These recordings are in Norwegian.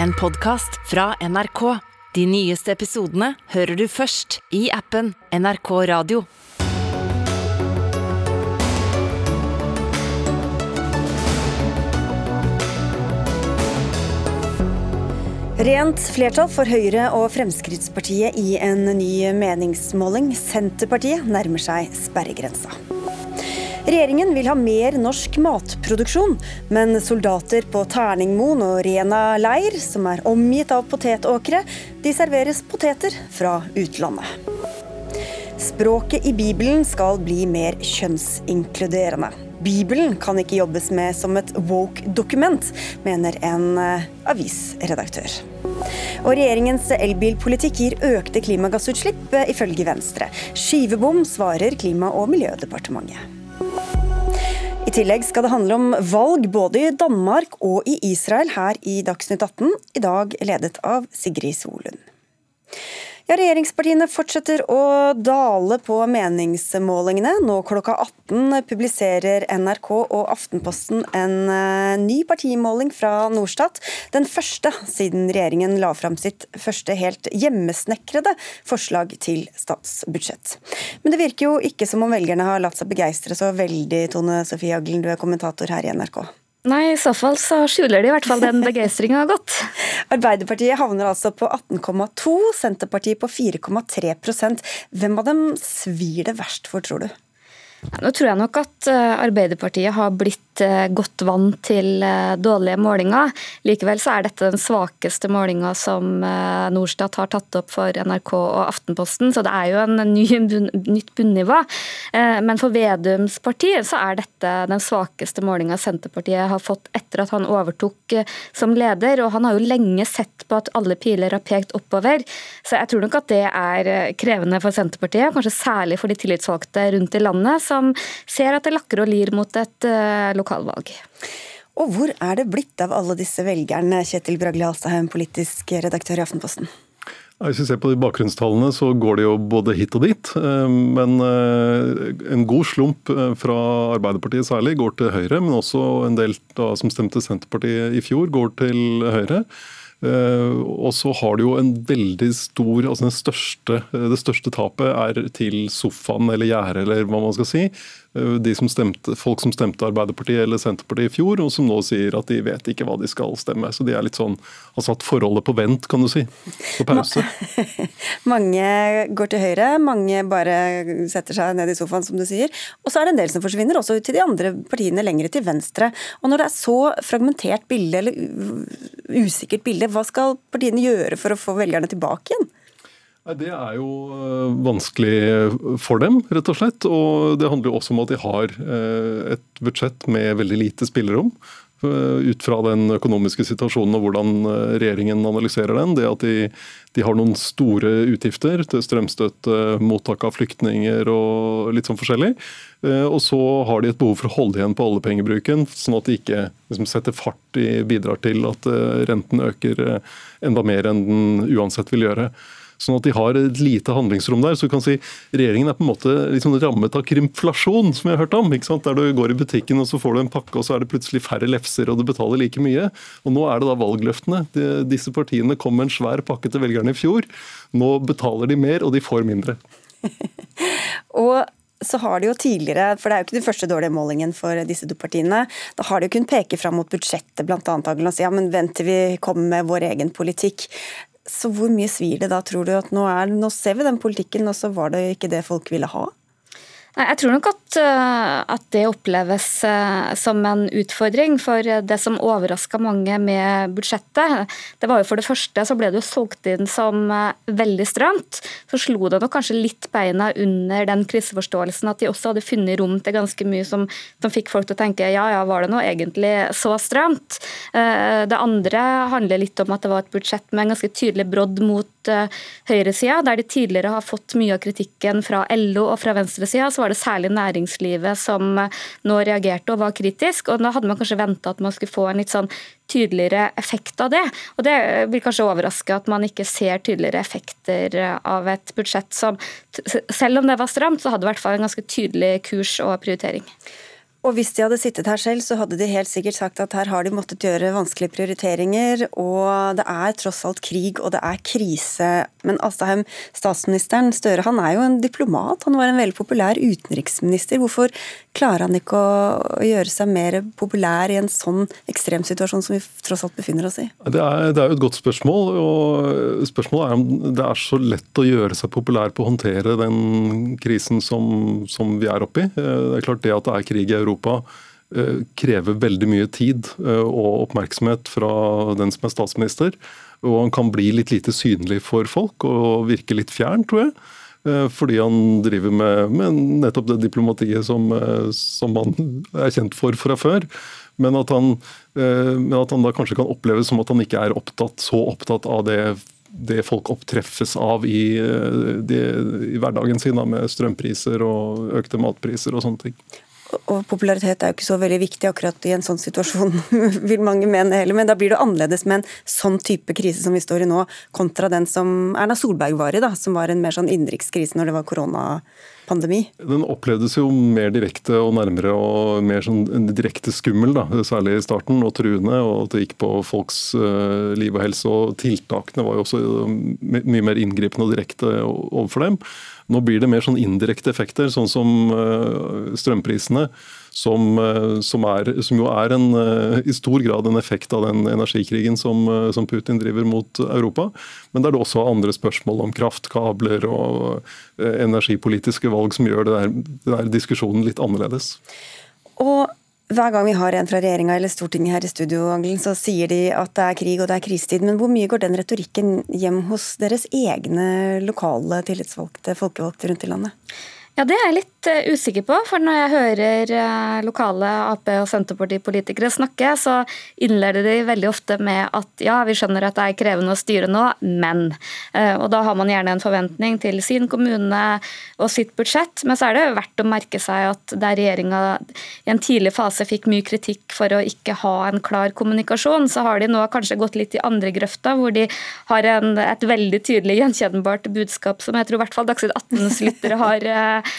en podkast fra NRK. De nyeste episodene hører du først i appen NRK Radio. Rent flertall for Høyre og Fremskrittspartiet i en ny meningsmåling. Senterpartiet nærmer seg sperregrensa. Regjeringen vil ha mer norsk matproduksjon, men soldater på Terningmoen og Rena leir, som er omgitt av potetåkre, de serveres poteter fra utlandet. Språket i Bibelen skal bli mer kjønnsinkluderende. Bibelen kan ikke jobbes med som et woke-dokument, mener en eh, avisredaktør. Og regjeringens elbilpolitikk gir økte klimagassutslipp, eh, ifølge Venstre. Skivebom, svarer Klima- og miljødepartementet. I tillegg skal det handle om valg både i Danmark og i Israel her i Dagsnytt 18, i dag ledet av Sigrid Solund. Ja, Regjeringspartiene fortsetter å dale på meningsmålingene. Nå klokka 18 publiserer NRK og Aftenposten en eh, ny partimåling fra Norstat. Den første siden regjeringen la fram sitt første helt hjemmesnekrede forslag til statsbudsjett. Men det virker jo ikke som om velgerne har latt seg begeistre så veldig, Tone Sofie Aglen, du er kommentator her i NRK. Nei, i så fall så skjuler de i hvert fall den begeistringa godt. Arbeiderpartiet havner altså på 18,2, Senterpartiet på 4,3% Hvem av dem svir det verst for, tror du? Nå tror jeg nok at eh, Arbeiderpartiet har blitt eh, godt vant til eh, dårlige målinger. Likevel så er dette den svakeste målinga som Norstat har tatt opp for NRK og Aftenposten, så det er jo en ny, nytt bunnivå. Men for Vedums parti så er dette den svakeste målinga Senterpartiet har fått etter at han overtok som leder. Og han har jo lenge sett på at alle piler har pekt oppover, så jeg tror nok at det er krevende for Senterpartiet, kanskje særlig for de tillitsvalgte rundt i landet som ser at det lakker og lir mot et uh, lokalvalg. Og hvor er det blitt av alle disse velgerne, Kjetil Bragli Alstaheim, politisk redaktør i Aftenposten? Hvis vi ser på de bakgrunnstallene, så går det jo både hit og dit. Eh, men eh, en god slump fra Arbeiderpartiet særlig går til Høyre, men også en del da, som stemte Senterpartiet i fjor, går til Høyre. Eh, og så har du jo en veldig stor altså største, Det største tapet er til sofaen eller gjerdet, eller hva man skal si. Eh, de som stemte, folk som stemte Arbeiderpartiet eller Senterpartiet i fjor, og som nå sier at de vet ikke hva de skal stemme. Så de er litt sånn, har satt forholdet på vent, kan du si. På pause. mange går til høyre, mange bare setter seg ned i sofaen, som du sier. Og så er det en del som forsvinner, også til de andre partiene lengre til venstre. Og når det er så fragmentert bilde, eller usikkert bilde, hva skal partiene gjøre for å få velgerne tilbake igjen? Det er jo eh, vanskelig for dem, rett og slett. Og det handler jo også om at de har eh, et budsjett med veldig lite spillerom. Eh, ut fra den økonomiske situasjonen og hvordan regjeringen analyserer den. Det at de, de har noen store utgifter til strømstøtte, mottak av flyktninger og litt sånn forskjellig. Og så har de et behov for å holde igjen på oljepengebruken, sånn at de ikke liksom, setter fart i bidrar til at renten øker enda mer enn den uansett vil gjøre. Sånn at de har et lite handlingsrom der. Så du kan si regjeringen er på en måte liksom rammet av krymflasjon, som jeg har hørt om. Der du går i butikken og så får du en pakke, og så er det plutselig færre lefser, og du betaler like mye. Og nå er det da valgløftene. De, disse partiene kom med en svær pakke til velgerne i fjor. Nå betaler de mer, og de får mindre. og så har de jo tidligere, for det er jo ikke den første dårlige målingen for disse to partiene, da har de jo kunnet peke fram mot budsjettet bl.a. og si ja, men vent til vi kommer med vår egen politikk. Så hvor mye svir det da, tror du? At nå, er, nå ser vi den politikken, og så var det ikke det folk ville ha? Jeg tror nok at, at, det oppleves eh, som en utfordring. For det som overraska mange med budsjettet, det var jo for det første så ble det jo solgt inn som eh, veldig stramt. Så slo det nok kanskje litt beina under den kriseforståelsen at de også hadde funnet rom til ganske mye som, som fikk folk til å tenke ja ja, var det nå egentlig så stramt? Det andre handler litt om at det var et budsjett med en ganske tydelig brodd mot høyresida, der de tidligere har fått mye av kritikken fra LO og fra venstresida. så var det særlig næringslivet som nå reagerte og var kritisk. og Nå hadde man kanskje venta at man skulle få en litt sånn tydeligere effekt av det. Og Det vil kanskje overraske at man ikke ser tydeligere effekter av et budsjett som, selv om det var stramt, så hadde i hvert fall en ganske tydelig kurs og prioritering. Og hvis de hadde sittet her selv, så hadde de helt sikkert sagt at her har de måttet gjøre vanskelige prioriteringer, og det er tross alt krig, og det er krise. Men Astheim, statsministeren Støre, han er jo en diplomat, han var en veldig populær utenriksminister. Hvorfor klarer han ikke å gjøre seg mer populær i en sånn ekstremsituasjon som vi tross alt befinner oss i? Det er, det er jo et godt spørsmål, og spørsmålet er om det er så lett å gjøre seg populær på å håndtere den krisen som, som vi er oppe i. Det er klart det at det er krig i Europa Europa eh, krever veldig mye tid eh, og oppmerksomhet fra den som er statsminister. Og han kan bli litt lite synlig for folk og virke litt fjern, tror jeg. Eh, fordi han driver med, med nettopp det diplomatiet som, som, han er kjent for fra før. Men at, han, men at han da kanskje kan oppleves som at han ikke er opptatt, så opptatt av det det folk opptreffes av i, de, i hverdagen sin, da, med strømpriser og økte matpriser og sånne ting og popularitet er jo ikke så veldig viktig akkurat i en sånn situasjon, vil mange mene heller. Men da blir det annerledes med en sånn type krise som vi står i nå, kontra den som Erna Solberg var i, da, som var en mer sånn innenrikskrise når det var koronapandemi. Den opplevdes jo mer direkte og nærmere og mer sånn direkte skummel, da, særlig i starten, og truende. Og at det gikk på folks uh, liv og helse. Og tiltakene var jo også mye mer inngripende og direkte overfor dem. Nå blir det mer sånn indirekte effekter, sånn som eh, strømprisene. Som, eh, som, er, som, jo er en, eh, i stor grad en effekt av den energikrigen som, som, Putin driver mot Europa. Men det er det også andre spørsmål om kraftkabler og energipolitiske valg som gjør der, der diskusjonen litt annerledes. Og hver gang vi har en fra regjeringa eller Stortinget her i studio, så sier de at det er krig og det er krisetid. Men hvor mye går den retorikken hjem hos deres egne lokale tillitsvalgte, folkevalgte rundt i landet? Ja, Det er jeg litt eh, usikker på. For når jeg hører eh, lokale Ap- og Senterpartipolitikere snakke, så innleder de veldig ofte med at ja, vi skjønner at det er krevende å styre nå, men. Eh, og da har man gjerne en forventning til sin kommune og sitt budsjett. Men så er det verdt å merke seg at der regjeringa i en tidlig fase fikk mye kritikk for å ikke ha en klar kommunikasjon, så har de nå kanskje gått litt i andre grøfta, hvor de har en, et veldig tydelig gjenkjennbart budskap som jeg tror i hvert fall Dagsnytt 18s lyttere har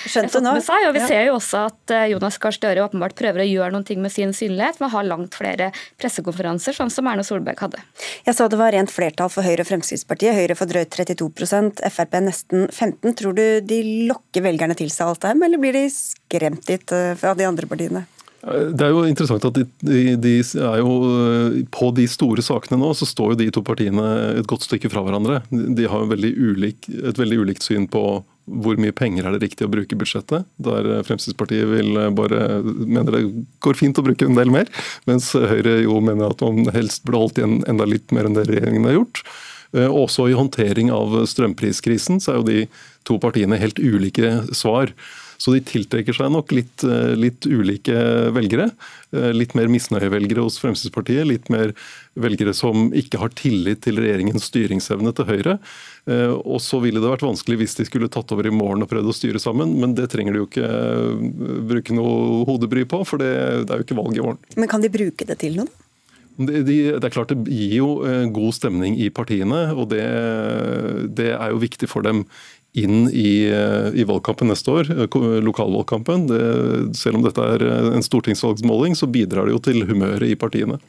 Skjønte nå. Med seg, og Vi ja. ser jo også at eh, Jonas Gahr Støre åpenbart prøver å gjøre noen ting med sin synlighet ved å ha langt flere pressekonferanser, sånn som Erna Solberg hadde. Jeg sa det var rent flertall for Høyre og Fremskrittspartiet. Høyre får drøyt 32% Frp nesten 15 Tror du de lokker velgerne til seg alt det her, eller blir de skremt eh, fra de andre partiene? Det er jo interessant at de, de, de, er jo eh, På de store sakene nå så står jo de to partiene et godt stykke fra hverandre. De har veldig ulik, et veldig ulikt syn på hvor mye penger er det riktig å bruke i budsjettet. Der Fremskrittspartiet vil bare mener det går fint å bruke en del mer, mens Høyre jo mener at man helst burde holdt igjen enda litt mer enn det regjeringen har gjort. Eh, også i håndtering av strømpriskrisen så er jo de to partiene helt ulike svar. Så de tiltrekker seg nok litt, eh, litt ulike velgere. Eh, litt mer misnøyevelgere hos Fremskrittspartiet. Litt mer velgere som ikke har tillit til regjeringens styringsevne til Høyre. Eh, og så ville det vært vanskelig hvis de skulle tatt over i morgen og prøvd å styre sammen, men det trenger de jo ikke bruke noe hodebry på, for det, det er jo ikke valg i morgen. Men kan de bruke det til noe? Det, de, det, er klart det gir jo god stemning i partiene, og det, det er jo viktig for dem inn i, eh, i, valgkampen neste år, eh, lokalvalgkampen. Det, selv om dette er eh, en stortingsvalgsmåling, så bidrar det jo til humøret i partiene.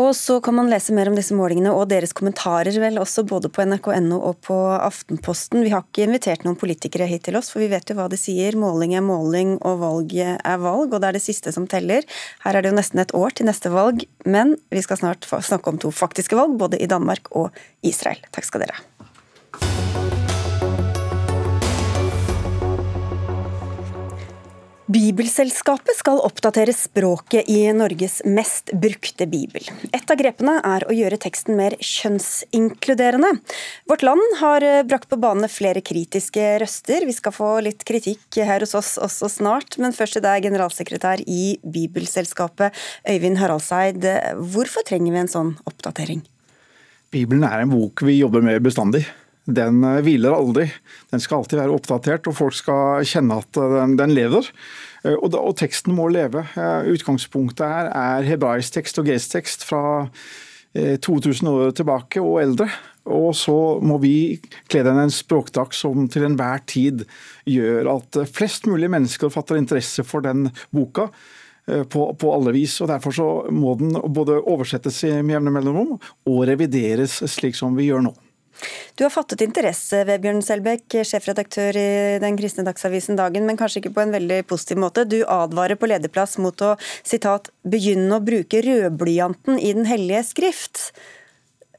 Og så kan man lese mer om disse målingene og deres kommentarer vel også både på nrk.no og på Aftenposten. Vi har ikke invitert noen politikere hit til oss, for vi vet jo hva de sier. Måling er måling og valg er valg, og det er det siste som teller. Her er det jo nesten et år til neste valg, men vi skal snart snakke om to faktiske valg, både i Danmark og Israel. Takk skal dere ha. Bibelselskapet skal oppdatere språket i Norges mest brukte bibel. Et av grepene er å gjøre teksten mer kjønnsinkluderende. Vårt Land har brakt på bane flere kritiske røster. Vi skal få litt kritikk her hos oss også snart, men først til deg, generalsekretær i Bibelselskapet, Øyvind Haraldseid. Hvorfor trenger vi en sånn oppdatering? Bibelen er en bok vi jobber med bestandig den eh, hviler aldri. Den skal alltid være oppdatert, og folk skal kjenne at eh, den, den lever. Eh, og, da, og, teksten må leve. Utgangspunktet her er hebraisk tekst og gestekst fra 2000 år tilbake og eldre. Og så må vi kle den en språkdrakt som til enhver tid gjør at flest mulig mennesker fatter interesse for den boka. på, på, alle vis. og Derfor så må den både oversettes i jevne mellomrom og revideres slik som vi gjør nå. Du har fattet interesse, Vebjørn Selbekk, sjefredaktør i den kristne dagsavisen Dagen, men kanskje ikke på en veldig positiv måte. Du advarer på lederplass mot å sitat, begynne å bruke rødblyanten i Den hellige skrift.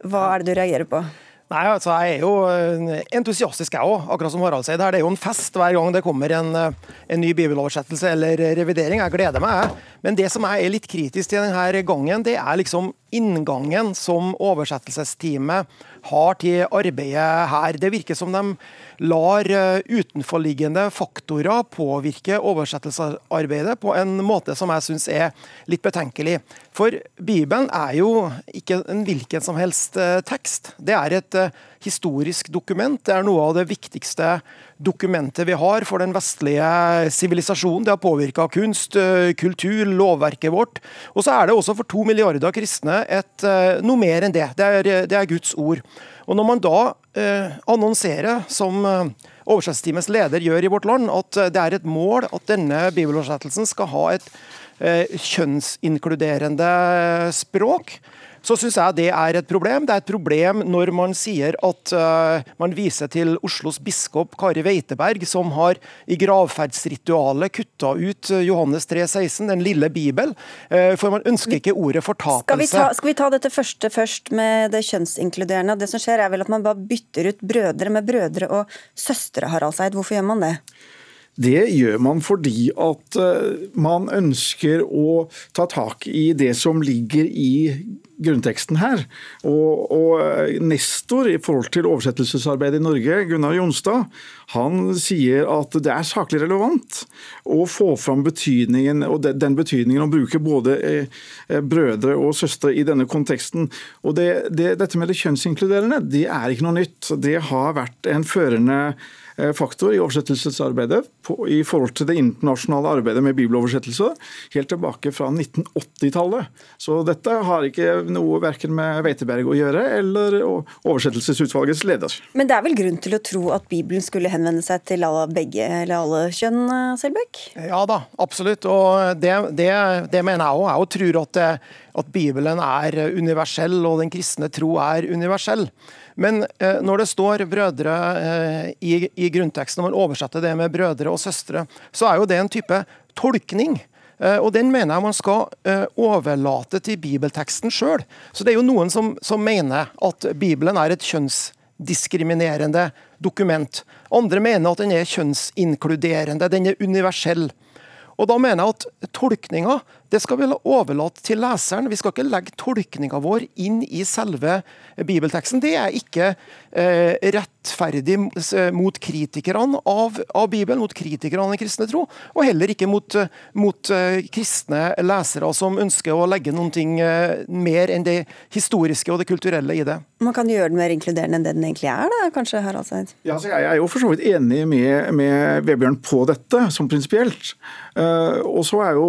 Hva er det du reagerer på? Nei, altså Jeg er jo eh, entusiastisk, jeg òg. Akkurat som Harald sier. Det er jo en fest hver gang det kommer en, eh, en ny bibeloversettelse eller revidering. Jeg gleder meg. Men det som jeg er litt kritisk til denne gangen, det er liksom inngangen som oversettelsesteamet har til arbeidet her. Det virker som de lar eh, utenforliggende faktorer påvirke oversettelsesarbeidet på en måte som jeg syns er litt betenkelig. For Bibelen er jo ikke en hvilken som helst eh, tekst. Det er et eh, historisk dokument. Det er noe av det viktigste dokumentet vi har for den vestlige sivilisasjonen. Det har påvirka kunst, kultur, lovverket vårt. Og så er det også for to milliarder kristne et, noe mer enn det. Det er, det er Guds ord. Og Når man da eh, annonserer, som eh, oversettelsesteamets leder gjør i vårt land, at eh, det er et mål at denne bibeloversettelsen skal ha et eh, kjønnsinkluderende språk, så syns jeg det er et problem. Det er et problem når man sier at uh, man viser til Oslos biskop Kari Weiteberg, som har i gravferdsritualet kutta ut eh, Johannes 3,16, den lille bibel. Uh, for man ønsker ikke ordet fortapelse. Skal vi, ta, skal vi ta dette første først, med det kjønnsinkluderende? Det som skjer er vel at man bare bytter ut brødre med brødre og søstre, Harald Seid. Hvorfor gjør man det? Det gjør man fordi at man ønsker å ta tak i det som ligger i grunnteksten her. Og, og, eh, Nestor i forhold til oversettelsesarbeidet i Norge, Gunnar Jonstad, han sier at det er saklig relevant å få fram betydningen og den betydningen å bruke både eh, eh, brødre og søstre i denne konteksten. Og det, det, Dette med det kjønnsinkluderende det er ikke noe nytt. Det har vært en førende faktor i oversettelsesarbeidet på, i forhold til det internasjonale arbeidet med bibeloversettelse helt tilbake fra 1980-tallet. Så dette har ikke noe verken med Weiteberg å gjøre eller oversettelsesutvalgets leder. Men det er vel grunn til å tro at Bibelen skulle henvende seg til alle, begge eller alle kjønn, eh, Selbekk? Ja da, absolutt. Og det, det, det mener jeg òg. Jeg tror at, at Bibelen er universell, og den kristne tro er universell. Men eh, når det står brødre eh, i, i grunnteksten, og man oversetter det med brødre og søstre, så er jo det en type tolkning. Eh, og Den mener jeg man skal overlate til bibelteksten sjøl. Så det er jo noen som, som, mener at Bibelen er et kjønnsdiskriminerende dokument. Andre mener at den er kjønnsinkluderende, den er universell. Og Da mener jeg at tolkninga det skal vi overlate til leseren. Vi skal ikke legge tolkninga vår inn i selve bibelteksten. Det er ikke eh, rettferdig mot kritikerne av, av, Bibelen, mot kritikerne av den kristne tro, og heller ikke mot, mot uh, kristne lesere som ønsker å legge noen ting mer enn det historiske og det kulturelle i det. Man kan gjøre den mer inkluderende enn det den egentlig er, da, kanskje, Harald Seid? Ja, altså, jeg er jo for så vidt enig med, med Vebjørn på dette, som prinsipielt. Og så er,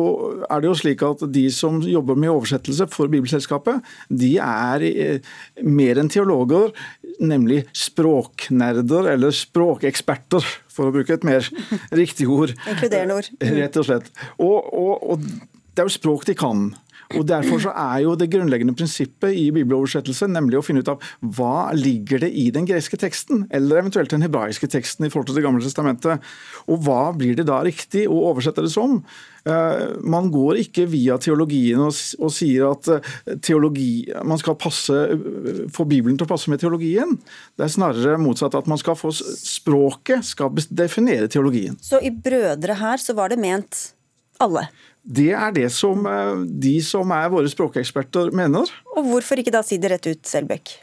er det jo slik slik at de som jobber med oversettelse for Bibelselskapet, de er eh, mer enn teologer, nemlig språknerder eller språkeksperter, for å bruke et mer riktig ord. Inkluderende ord. Rett og slett. Og, og, og det er jo språk de kan. Og Derfor så er jo det grunnleggende prinsippet i bibeloversettelse nemlig å finne ut av hva ligger det i den greske teksten, eller eventuelt den hebraiske teksten i forhold til Det gamle testamentet. Og hva blir det da riktig å oversette det som? Eh, man går ikke via teologien og, og, sier at eh, teologi, man skal passe, eh, få Bibelen til å passe med teologien. Det er snarere motsatt at man skal få språket skal definere teologien. Så i Brødre her så var det ment alle? Det er det som de som er våre språkeksperter mener. Og hvorfor ikke da si det rett ut, Selbekk?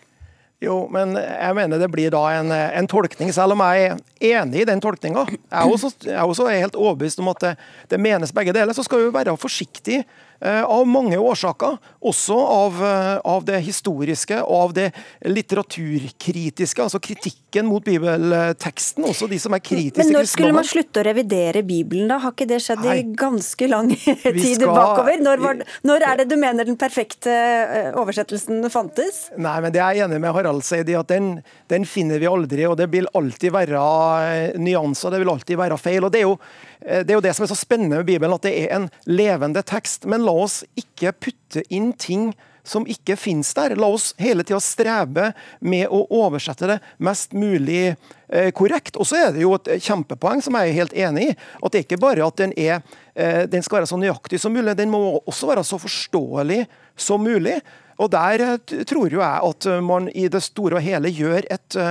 Jo, men jeg mener det blir da en, en, tolkning, selv om jeg er enig i den tolkninga. Jeg, jeg er også helt overbevist om at det, det menes begge deler. Så skal vi være forsiktige Eh, av mange årsaker. Også av, eh, av, det historiske og av det litteraturkritiske, altså kritikken mot bibelteksten. Også de som er kritiske Men når skulle man slutte å revidere Bibelen, da? Har ikke det skjedd Nei. i ganske lang tid skal... bakover? Når, var, når, er det du mener den perfekte eh, oversettelsen fantes? Nei, men det er jeg enig med Harald Seidi, sier, at den, den, finner vi aldri, og det vil alltid være eh, nyanser, det vil alltid være feil. og det er, jo, eh, det er jo det som er så spennende med Bibelen, at det er en levende tekst. Men la oss ikke putte inn ting som ikke finnes der. La oss hele tida strebe med å oversette det mest mulig eh, korrekt. Og så er det jo et kjempepoeng som jeg er helt enig i. At det er ikke bare at den, er, eh, den skal være så nøyaktig som mulig, den må også være så forståelig som mulig. Og der eh, tror jo jeg at man i det store og hele gjør et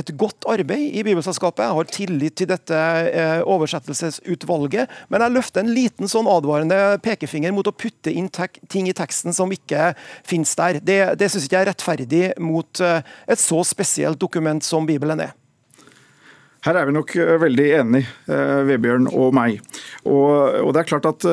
et godt arbeid i Bibelselskapet. Jeg har tillit til dette eh, oversettelsesutvalget. Men jeg løfter en liten sånn advarende pekefinger mot å putte inn ting i teksten som ikke finnes der. Det, det syns ikke jeg er rettferdig mot eh, et så spesielt dokument som Bibelen er. Her er vi nok eh, veldig enige, Vebjørn og meg. Og, og det er klart at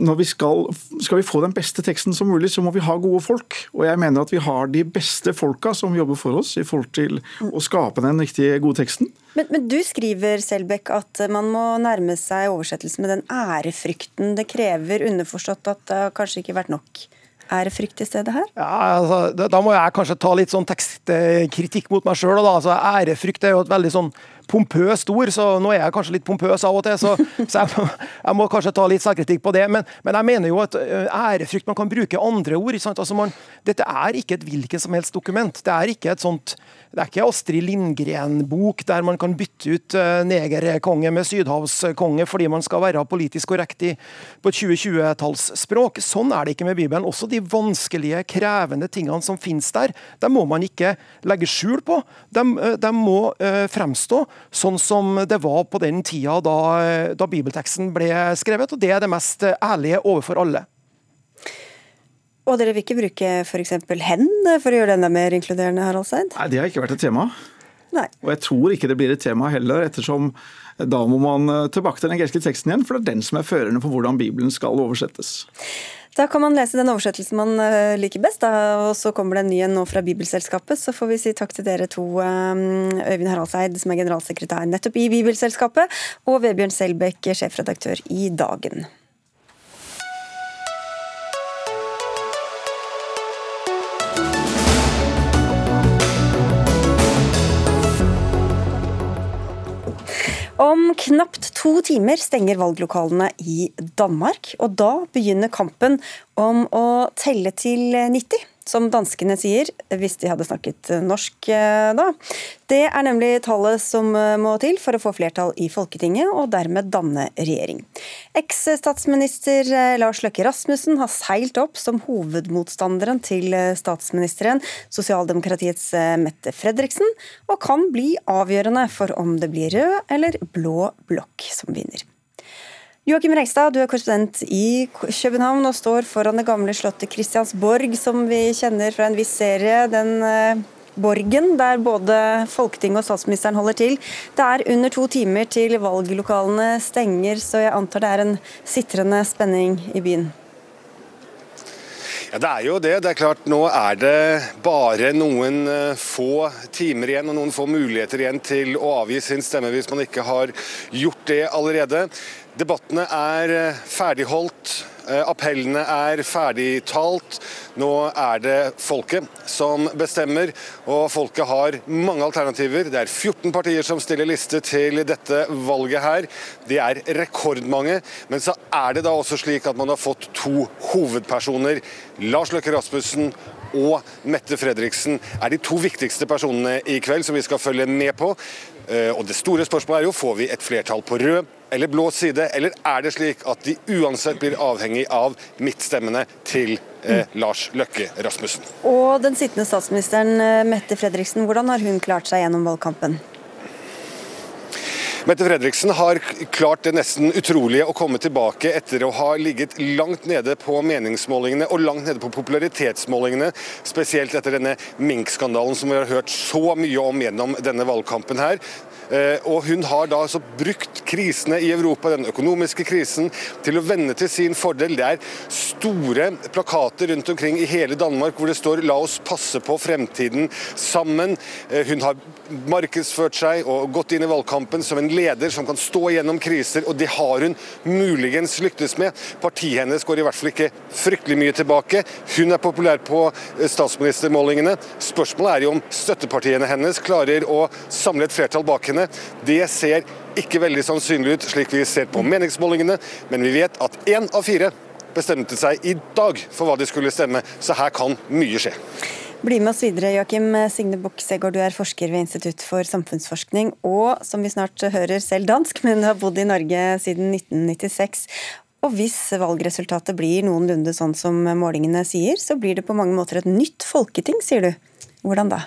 når vi skal, skal vi få den beste teksten som mulig, så må vi ha gode folk. Og jeg mener at vi har de beste folka som jobber for oss i forhold til å skape den riktige gode teksten. Men, men du skriver Selbekk, at man må nærme seg oversettelsen med den ærefrykten det krever, underforstått at det har kanskje ikke vært nok ærefrykt i stedet her? Ja, altså, da må jeg kanskje ta litt sånn tekstkritikk mot meg sjøl. Altså, ærefrykt er jo et veldig sånn pompøst ord, så nå er jeg kanskje litt pompøs av og til, så, så jeg, jeg, må, kanskje ta litt selvkritikk på det. Men, men, jeg mener jo at eh, ærefrykt Man kan bruke andre ord. Altså man, dette er ikke et hvilket som helst dokument. Det er ikke et sånt det er ikke Astrid Lindgren-bok der man kan bytte ut uh, negerkonge med sydhavskonge fordi man skal være politisk korrekt på et 2020-tallsspråk. Sånn er det ikke med Bibelen. Også de vanskelige, krevende tingene som finnes der, dem må man ikke legge skjul på. De, uh, de må uh, fremstå sånn som det var på den tida da, da bibelteksten ble skrevet, og det er det mest ærlige overfor alle. Og dere vil ikke bruke f.eks. hen for å gjøre det enda mer inkluderende, Harald Seid? Nei, det har ikke vært et tema. Nei. Og jeg tror ikke det blir et tema heller, ettersom da må man tilbake til den greske teksten igjen, for det er den som er førende for hvordan Bibelen skal oversettes. Da kan man lese den oversettelsen man eh, liker best, da, og så kommer det en ny en nå fra Bibelselskapet. Så får vi si takk til dere to, eh, Øyvind Haraldseid, som er generalsekretær nettopp i Bibelselskapet, og Vebjørn Selbekk, sjefredaktør i Dagen. Om knapt to timer stenger valglokalene i Danmark, og da begynner kampen om å telle til 90 som danskene sier, hvis de hadde snakket norsk eh, da. Det er nemlig tallet som eh, må til for å få flertall i Folketinget, og dermed danne regjering. Eks-statsminister eh, Lars Løkke Rasmussen har seilt opp som hovedmotstanderen til statsministeren, sosialdemokratiets Mette Fredriksen, og kan bli avgjørende for om det blir rød eller blå blokk som vinner. Joakim Reigstad, du er korrespondent i København og står foran det gamle slottet Kristiansborg, som vi kjenner fra en viss serie. Den eh, borgen der både Folketinget og statsministeren holder til. Det er under to timer til valglokalene stenger, så jeg antar det er en sitrende spenning i byen. Ja, Det er jo det. Det er klart Nå er det bare noen eh, få timer igjen og noen få muligheter igjen til å avgi sin stemme hvis man ikke har gjort det allerede. Debattene er eh, ferdigholdt, eh, appellene er ferdigtalt. Nå er det folket som bestemmer, og folket har mange alternativer. Det er 14 partier som stiller liste til dette valget her. Det er rekordmange. Men så er det da også slik at man har fått to hovedpersoner. Lars Løkke Rasmussen og Mette Fredriksen er de to viktigste personene i kveld som vi skal følge med på. Eh, og Det store spørsmålet er jo får vi et flertall på rød eller blå side, eller er det slik at de uansett blir avhengig av midtstemmene til eh, Lars Løkke Rasmussen? Og den sittende statsministeren eh, Mette Fredriksen, hvordan har hun klart seg gjennom valgkampen? Mette Fredriksen har klart det nesten utrolige å komme tilbake etter å ha ligget langt nede på meningsmålingene og langt nede på popularitetsmålingene, spesielt etter denne Mink-skandalen som vi har hørt så mye om gjennom denne valgkampen her. Og hun har da altså brukt krisene i Europa, den økonomiske krisen, til å vende til sin fordel. Det er store plakater rundt omkring i hele Danmark hvor det står 'La oss passe på fremtiden sammen'. Hun har markedsført seg og gått inn i valgkampen som en leder som kan stå gjennom kriser, og det har hun muligens lyktes med. Partiet hennes går i hvert fall ikke fryktelig mye tilbake. Hun er populær på eh, statsministermålingene. Spørsmålet er jo om støttepartiene hennes klarer å samle et flertall bak henne. Det ser ikke veldig sannsynlig ut, slik vi ser på meningsmålingene, men vi vet at én av fire bestemte seg i dag for hva de skulle stemme, så her kan mye skje. Bli med oss videre, Joakim Signe Bukkesegård, du er forsker ved Institutt for samfunnsforskning, og som vi snart hører selv dansk, men har bodd i Norge siden 1996. Og hvis valgresultatet blir noenlunde sånn som målingene sier, så blir det på mange måter et nytt folketing, sier du. Hvordan da?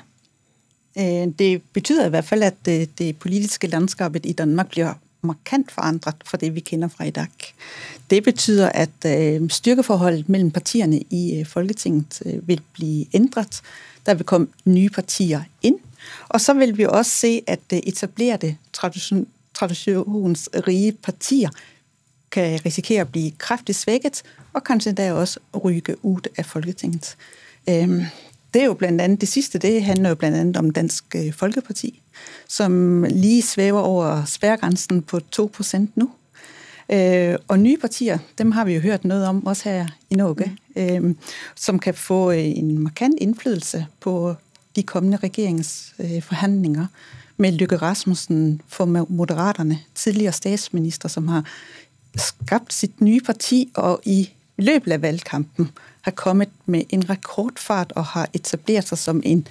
Øh, det betyder i hvert fall at det politiske landskapet i Danmark blir markant forandret fra det, vi kender fra i dag. Det betyder, at øh, styrkeforholdet mellom partierne i øh, Folketinget vil bli ændret. Der vil komme nye partier inn. Og så vil vi også se, at etablerte tradisjonsrige partier kan risikere å bli kraftig svekket, og kanskje da også ryke ut av Folketinget. Det er jo blandt andet, det sidste, det handler jo blandt andet om Dansk øh, Folkeparti, som lige svæver over spærgrænsen på 2% nu. Øh, og nye partier, dem har vi jo hørt noget om, også her i Norge, øh, som kan få en markant indflydelse på de kommende regeringsforhandlinger med Lykke Rasmussen for Moderaterne, tidligere statsminister, som har skabt sit nye parti, og i løbet av valgkampen har kommet med en rekordfart og har etablert seg som en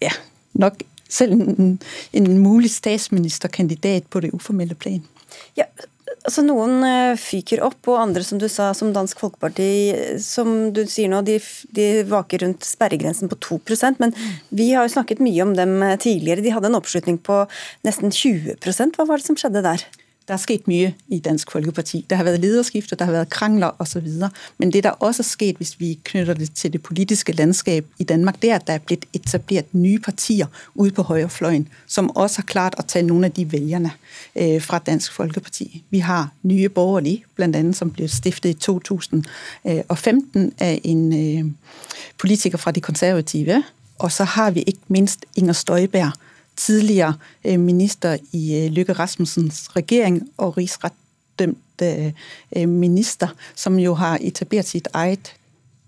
ja, nok selv en, en mulig statsministerkandidat på det uformelle plan. Ja, altså Noen eh, fyker opp, og andre som du sa, som Dansk Folkeparti, som du sier nå, de, de vaker rundt sperregrensen på 2% Men vi har jo snakket mye om dem eh, tidligere. De hadde en oppslutning på nesten 20% Hva var det som skjedde der? Der er sket mye i Dansk Folkeparti. Der har vært lederskifter, der har vært krangler osv. Men det der også er sket, hvis vi knytter det til det politiske landskap i Danmark, det er at der er blitt etablert nye partier ute på høyrefløyen, som også har klart å ta noen av de velgerne øh, fra Dansk Folkeparti. Vi har Nye Borgerlige, bl.a. som ble stiftet i 2015 av en øh, politiker fra De konservative. Og så har vi ikke minst Inger Støjberg, tidligere øh, minister i øh, Lykke Rasmussens regjering og rigsretdømte øh, minister, som jo har etablert sitt eget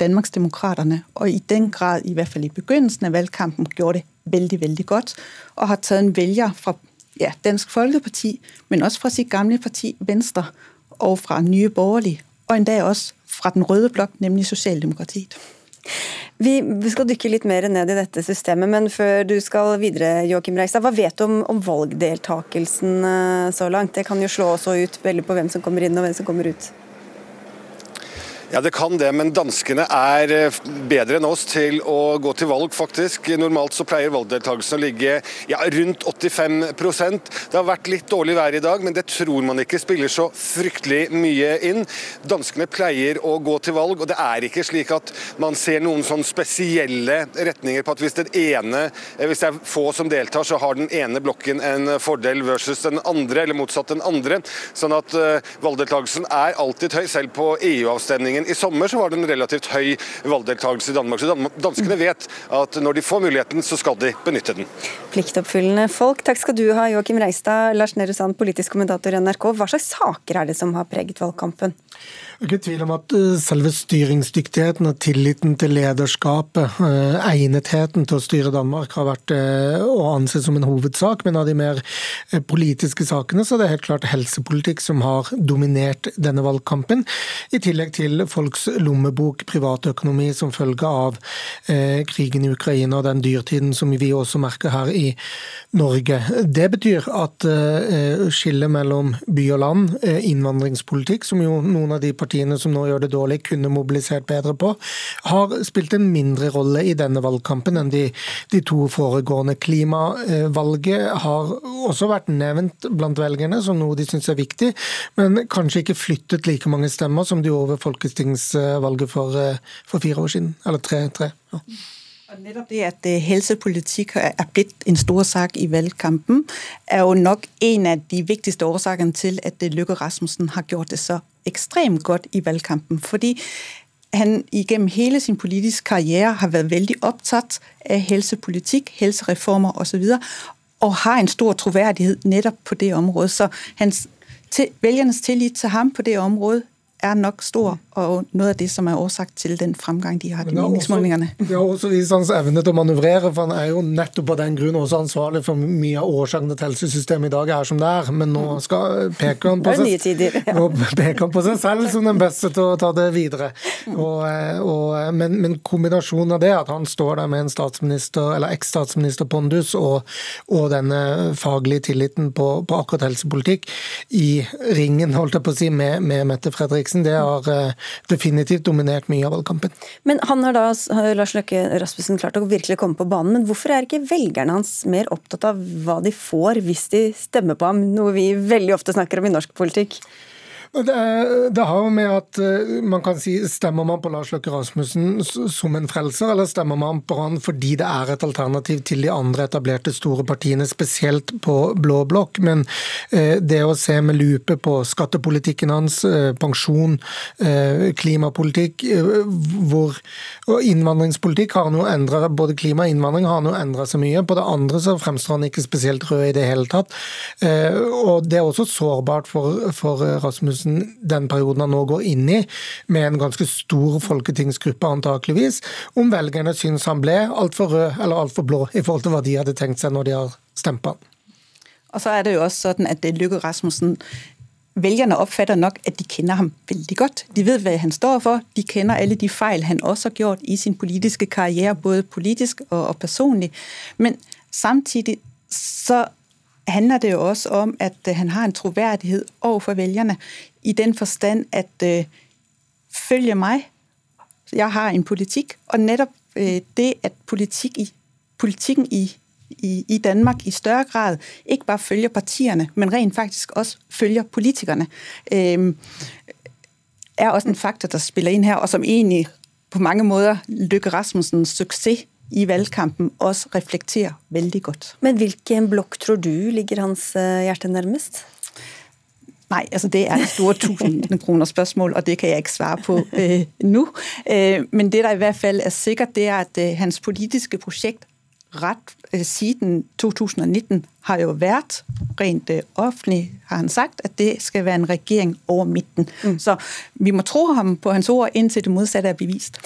Danmarksdemokraterne, og i den grad, i hvert fall i begynnelsen av valgkampen, gjorde det veldig, veldig godt, og har taget en vælger fra ja, Dansk Folkeparti, men også fra sitt gamle parti Venstre, og fra Nye Borgerlige, og endda også fra den røde blok, nemlig Socialdemokratiet. Vi, skal dykke litt mer ned i dette systemet, men før du skal videre, Joakim Reistad, hva vet du om, om valgdeltakelsen eh, så langt? Det kan jo slå også ut veldig på hvem som kommer inn og hvem som kommer ut. Ja, det kan det, men danskene er eh, bedre enn oss til å gå til valg, faktisk. Normalt så pleier valgdeltakelsen å ligge ja, rundt 85% Det har vært litt dårlig vær i dag, men det tror man ikke spiller så fryktelig mye inn. Danskene pleier å gå til valg, og det er ikke slik at man ser noen sånn spesielle retninger på at hvis, ene, eh, hvis det er få som deltar, så har den ene blokken en fordel versus den andre, eller motsatt den andre. Sånn at uh, valgdeltakelsen er alltid høy, selv på EU-avstemningen i sommer så var det en relativt høy valgdeltakelse i Danmark. Så danskene vet at når de får muligheten, så skal de benytte den. Pliktoppfyllende folk. Takk skal du ha, Joakim Reistad. Lars Nehru Sand, politisk kommentator i NRK. Hva slags saker er det som har preget valgkampen? Det er ikke tvil om at eh, selve styringsdyktigheten og tilliten til lederskapet, eh, egnetheten til å styre Danmark, har vært eh, å anse som en hovedsak. Men av de mer politiske sakene så er det helt klart helsepolitikk som har dominert denne valgkampen. I tillegg til folks lommebok, privatøkonomi, som følge av krigen i Ukraina og den dyrtiden som vi også merker her i Norge. Det betyr at skillet mellom by og land, innvandringspolitikk, som jo noen av de partiene partiene som nå gjør det dårlig, kunne mobilisert bedre på, har spilt en mindre rolle i denne valgkampen enn de, de to foregående. Klimavalget har også vært nevnt blant velgerne som noe de syns er viktig, men kanskje ikke flyttet like mange stemmer som de gjorde ved folketingsvalget for, for fire år siden. Eller tre. tre. Ja. Netop det at øh, helsepolitikk er blitt en stor sak i valgkampen, er jo nok en av de viktigste årsakene til at Lykke Løkke Rasmussen har gjort det så ekstremt godt i valgkampen. Fordi han igennem hele sin politiske karriere har vært veldig opptatt av helsepolitikk, helsereformer osv., og har en stor troverdighet nettopp på det området. Så hans, til, vælgernes tillit til ham på det området er nok stor, og noe av det som er årsak til den fremgang de har hatt i meningsmålingene. Det har også vist hans evne til å manøvrere, for han er jo nettopp på den grunn også ansvarlig for mye av årsakene til helsesystemet i dag er som det er. Men nå skal peker han på, seg, nå peker han på seg selv som den beste til å ta det videre. Og, og, men, men, kombinasjonen av det, at han står der med en statsminister, eller eks-statsminister Pondus, og, og, denne faglige tilliten på, på akkurat helsepolitikk i ringen, holdt jeg på å si, med, med Mette Fredriksen Eriksen. Det har eh, definitivt dominert mye av valgkampen. Men han har da, Lars Løkke Rasmussen, klart å virkelig komme på banen. Men hvorfor er ikke velgerne hans mer opptatt av hva de får hvis de stemmer på ham, noe vi veldig ofte snakker om i norsk politikk? Det, det, har jo med at eh, man kan si stemmer man på Lars Løkke Rasmussen som en frelser, eller stemmer man på han fordi det er et alternativ til de andre etablerte store partiene, spesielt på blå blokk. Men eh, det å se med lupe på skattepolitikken hans, eh, pensjon, klimapolitikk, hvor og innvandringspolitikk har han jo endra både klima og innvandring har han jo endra seg mye. På det andre så fremstår han ikke spesielt rød i det hele tatt. Og det er også sårbart for, for Rasmussen Thorsen den perioden han nå går inn i, med en ganske stor folketingsgruppe antakeligvis, om velgerne syns han ble altfor rød eller altfor blå i forhold til hva de hadde tenkt seg når de har stemt han. Og så er det jo også sånn at Lykke Rasmussen Vælgerne oppfatter nok at de kjenner ham veldig godt. De vet hva han står for. De kjenner alle de feil han også har gjort i sin politiske karriere, både politisk og personlig. Men samtidig så handler det jo også om at øh, han har en troverdighet overfor vælgerne i den forstand at øh, følge meg. Jeg har en politikk, og nettopp øh, det at politikk i, politikken i, i, i, Danmark i større grad ikke bare følger partiene, men rent faktisk også følger politikerne, øh, er også en faktor der spiller inn her, og som egentlig på mange måter Lykke Rasmussens suksess i valgkampen også reflekterer veldig godt. Men hvilken blokk tror du ligger hans eh, hjerte nærmest? Nei, altså det er et store tusen kroner spørsmål, og det kan jeg ikke svare på eh, nå. Eh, men det der i hvert fall er sikkert, det er at eh, hans politiske prosjekt rett øh, siden 2019 har jo vært rent øh, offentlig, har han sagt, at det skal være en regjering over midten. Mm. Så vi må tro ham på hans ord inntil det motsatte er bevist.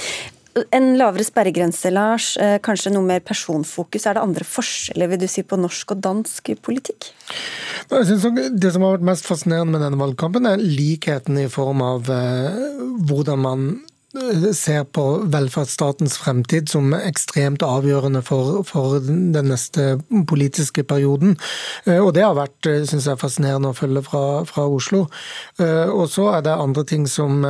En lavere sperregrense, Lars, eh, kanskje noe mer personfokus. Er det andre forskjeller vil du si, på norsk og dansk politikk? Det som har vært mest fascinerende med denne valgkampen, er likheten i form av eh, hvordan man ser på velferdsstatens fremtid som ekstremt avgjørende for, for, den neste politiske perioden. Eh, og det har vært eh, synes jeg, fascinerende å følge fra, fra Oslo. Eh, og så er det andre ting som,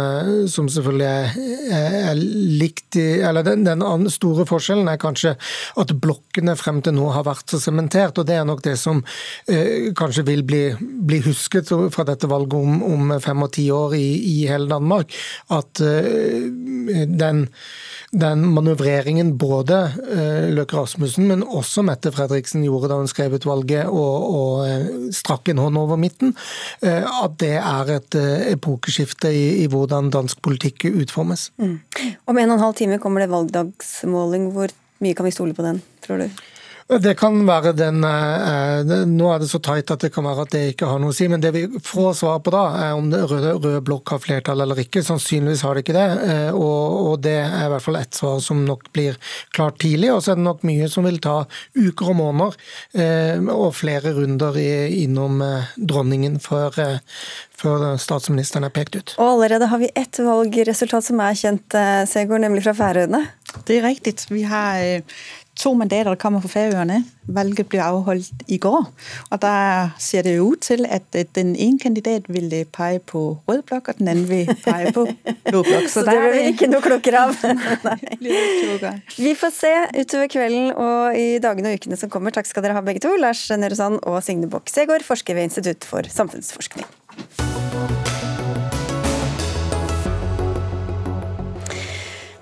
som selvfølgelig er, er, likt i Eller den, den, store forskjellen er kanskje at blokkene frem til nå har vært så sementert. Og det er nok det som kanskje vil bli, bli, husket fra dette valget om, om fem og ti år i, i hele Danmark. At den, den manøvreringen både uh, Løkke Rasmussen, men også Mette Fredriksen gjorde da hun skrev ut valget og, og uh, strakk en hånd over midten, uh, at det er et epokeskifte i, i, hvordan dansk politikk utformes. Mm. Om en og en halv time kommer det valgdagsmåling. Hvor mye kan vi stole på den, tror du? Det kan være den eh, Nå er det så tight at det kan være at det ikke har noe å si. Men det vi får svar på da, er om det røde, røde blokk har flertall eller ikke. Sannsynligvis har det ikke det. Eh, og, og det er i hvert fall ett svar som nok blir klart tidlig. Og så er det nok mye som vil ta uker og måneder, eh, og flere runder innom dronningen før, før statsministeren er pekt ut. Og allerede har vi ett valgresultat som er kjent, Segård, nemlig fra Færøyene. Det er riktig. Vi har to mandater, der kommer fra Færøerne. Valget ble avholdt i går. Og der ser det jo ut til at øh, den ene kandidat vil pege på rød blokk, og den andre vil pege på blå blokk. Så, Så det blir ikke noe klokker av. Vi får se utover kvelden og i dagene og ukene som kommer. Takk skal dere ha begge to, Lars Nehru og Signe Bock Segård, forsker ved Institutt for samfunnsforskning.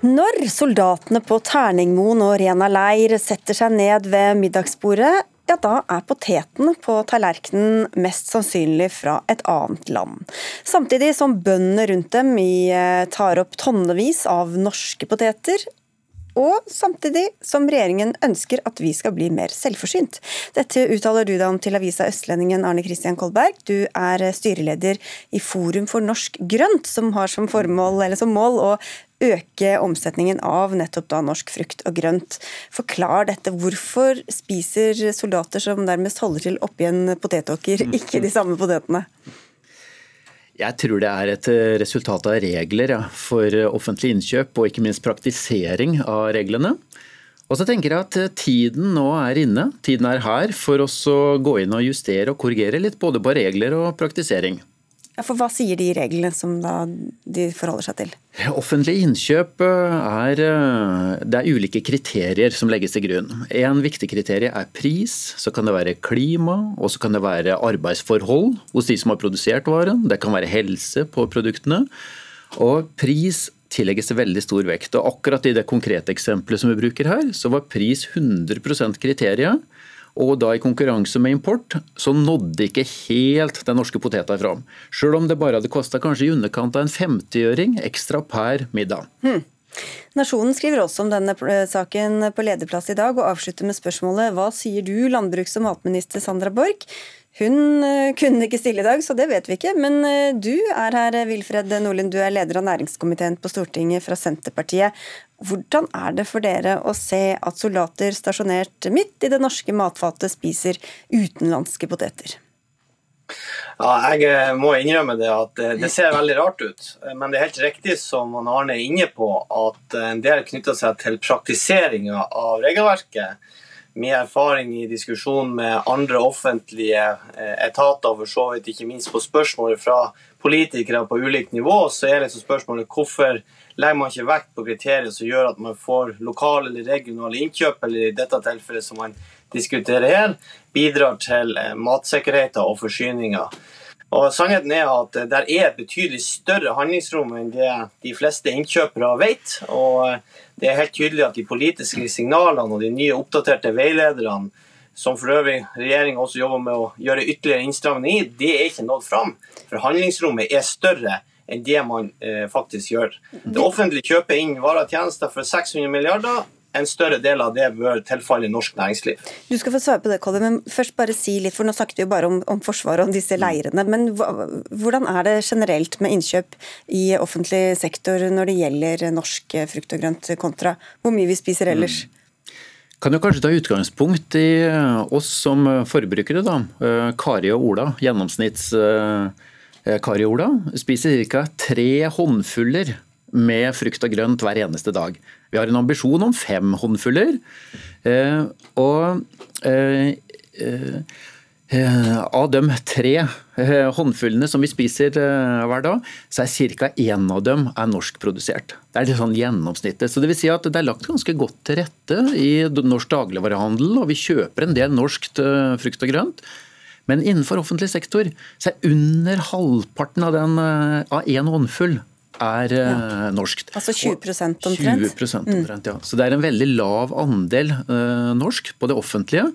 Når soldatene på Terningmoen og Rena leir setter seg ned ved middagsbordet, ja da er poteten på tallerkenen mest sannsynlig fra et annet land. Samtidig som bøndene rundt dem eh, tar opp tonnevis av norske poteter, og samtidig som regjeringen ønsker at vi skal bli mer selvforsynt. Dette uttaler du deg om til avisa Østlendingen, Arne Christian Kolberg. Du er styreleder i Forum for norsk grønt, som har som, formål, som mål å øke omsetningen av nettopp da norsk frukt og grønt. Forklar dette. Hvorfor spiser soldater som nærmest holder til oppi en potetåker, ikke de samme potetene? Jeg tror det er et resultat av regler ja, for offentlig innkjøp, og ikke minst praktisering av reglene. Og så tenker jeg at Tiden nå er inne, tiden er her for oss å gå inn og justere og korrigere litt både på regler og praktisering. Ja, for Hva sier de reglene som de forholder seg til? Offentlig innkjøp eh, er, eh, det er ulike kriterier som legges til grunn. En viktig kriterie er pris, så kan det være klima, og så kan det være arbeidsforhold hos de som har produsert varen. Det kan være helse på produktene. Og pris tillegges veldig stor vekt. Og akkurat i det konkrete eksempelet som vi bruker her, så var pris 100% kriteriet. Og da i konkurranse med import, så nådde ikke helt den norske poteta fram. Sjøl om det bare hadde kosta kanskje i underkant av en 50-øring ekstra per middag. Hmm. Nasjonen skriver også om denne saken på lederplass i dag, og avslutter med spørsmålet hva sier du, landbruks- og matminister Sandra Borch? Hun eh, kunne ikke stille i dag, så det vet vi ikke. Men eh, du er her, Wilfred Nordlund. Du er leder av næringskomiteen på Stortinget fra Senterpartiet. Hvordan er det for dere å se at soldater stasjonert midt i det norske matfatet spiser utenlandske poteter? Ja, jeg eh, må innrømme det at eh, det ser veldig rart ut. Men det er helt riktig som Arne er inne på, at en del knytter seg til praktiseringa av regelverket. Min erfaring i diskusjon med andre offentlige eh, etater, for så vidt ikke minst på spørsmålet fra politikere på ulikt nivå, så er liksom spørsmålet hvorfor legger man ikke vekt på kriterier som gjør at man får lokale eller regionale innkjøp, eller i dette tilfellet som man diskuterer her, bidrar til eh, matsikkerheten og forsyninga. Og Sannheten er at det er et betydelig større handlingsrom enn det de fleste innkjøpere vet. Og eh, det er helt tydelig at de politiske signalene og de nye oppdaterte veilederne, som for øvrig regjeringa også jobber med å gjøre ytterligere innstramninger i, det er ikke nådd fram. For handlingsrommet er større enn det man eh, faktisk gjør. Det offentlige kjøper inn varer og tjenester for 600 milliarder. En større del av det bør tilfalle norsk næringsliv. Du skal få svare på det, Kolbe, men først bare si litt, for nå snakket vi jo bare om, om Forsvaret og disse leirene. Men hvordan er det generelt med innkjøp i offentlig sektor når det gjelder norsk frukt og grønt, kontra hvor mye vi spiser ellers? Mm kan jo kanskje ta utgangspunkt i oss som forbrukere. da. Eh, Kari og Ola, gjennomsnitts... Kari og Ola spiser ca. tre håndfuller med frukt og grønt hver eneste dag. Vi har en ambisjon om fem håndfuller. Eh, og eh, av de tre håndfullene som vi spiser hver dag, så er ca. én av dem er norskprodusert. Det er det sånn gjennomsnittet. Så det vil si at det er lagt ganske godt til rette i norsk dagligvarehandel, og vi kjøper en del norskt frukt og grønt. Men innenfor offentlig sektor så er under halvparten av den eh, av én håndfull er ja. Eh, norskt. Altså 20% omtrent? 20% omtrent, ja. Så det er en veldig lav andel uh, norsk på det offentlige.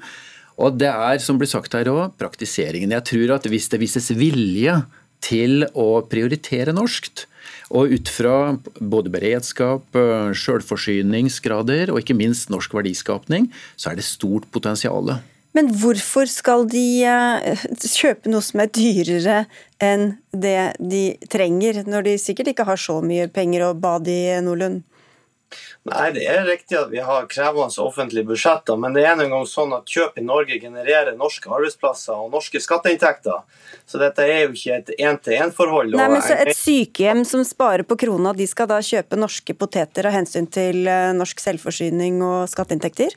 Og det er, som blir sagt her òg, praktiseringen. Jeg tror at hvis det vises vilje til å prioritere norskt, og ut fra både beredskap, selvforsyningsgrader og ikke minst norsk verdiskapning, så er det stort potensial. Men hvorfor skal de eh, kjøpe noe som er dyrere enn det de trenger, når de sikkert ikke har så mye penger å bade i, Nordlund? Nei, det er riktig at vi har krevende offentlige budsjetter, men det er en gang sånn at kjøp i Norge genererer norske arbeidsplasser og norske skatteinntekter. Så dette er jo ikke et én-til-én-forhold. Nei, men så Et sykehjem som sparer på krona, de skal da kjøpe norske poteter av hensyn til eh, norsk selvforsyning og skatteinntekter?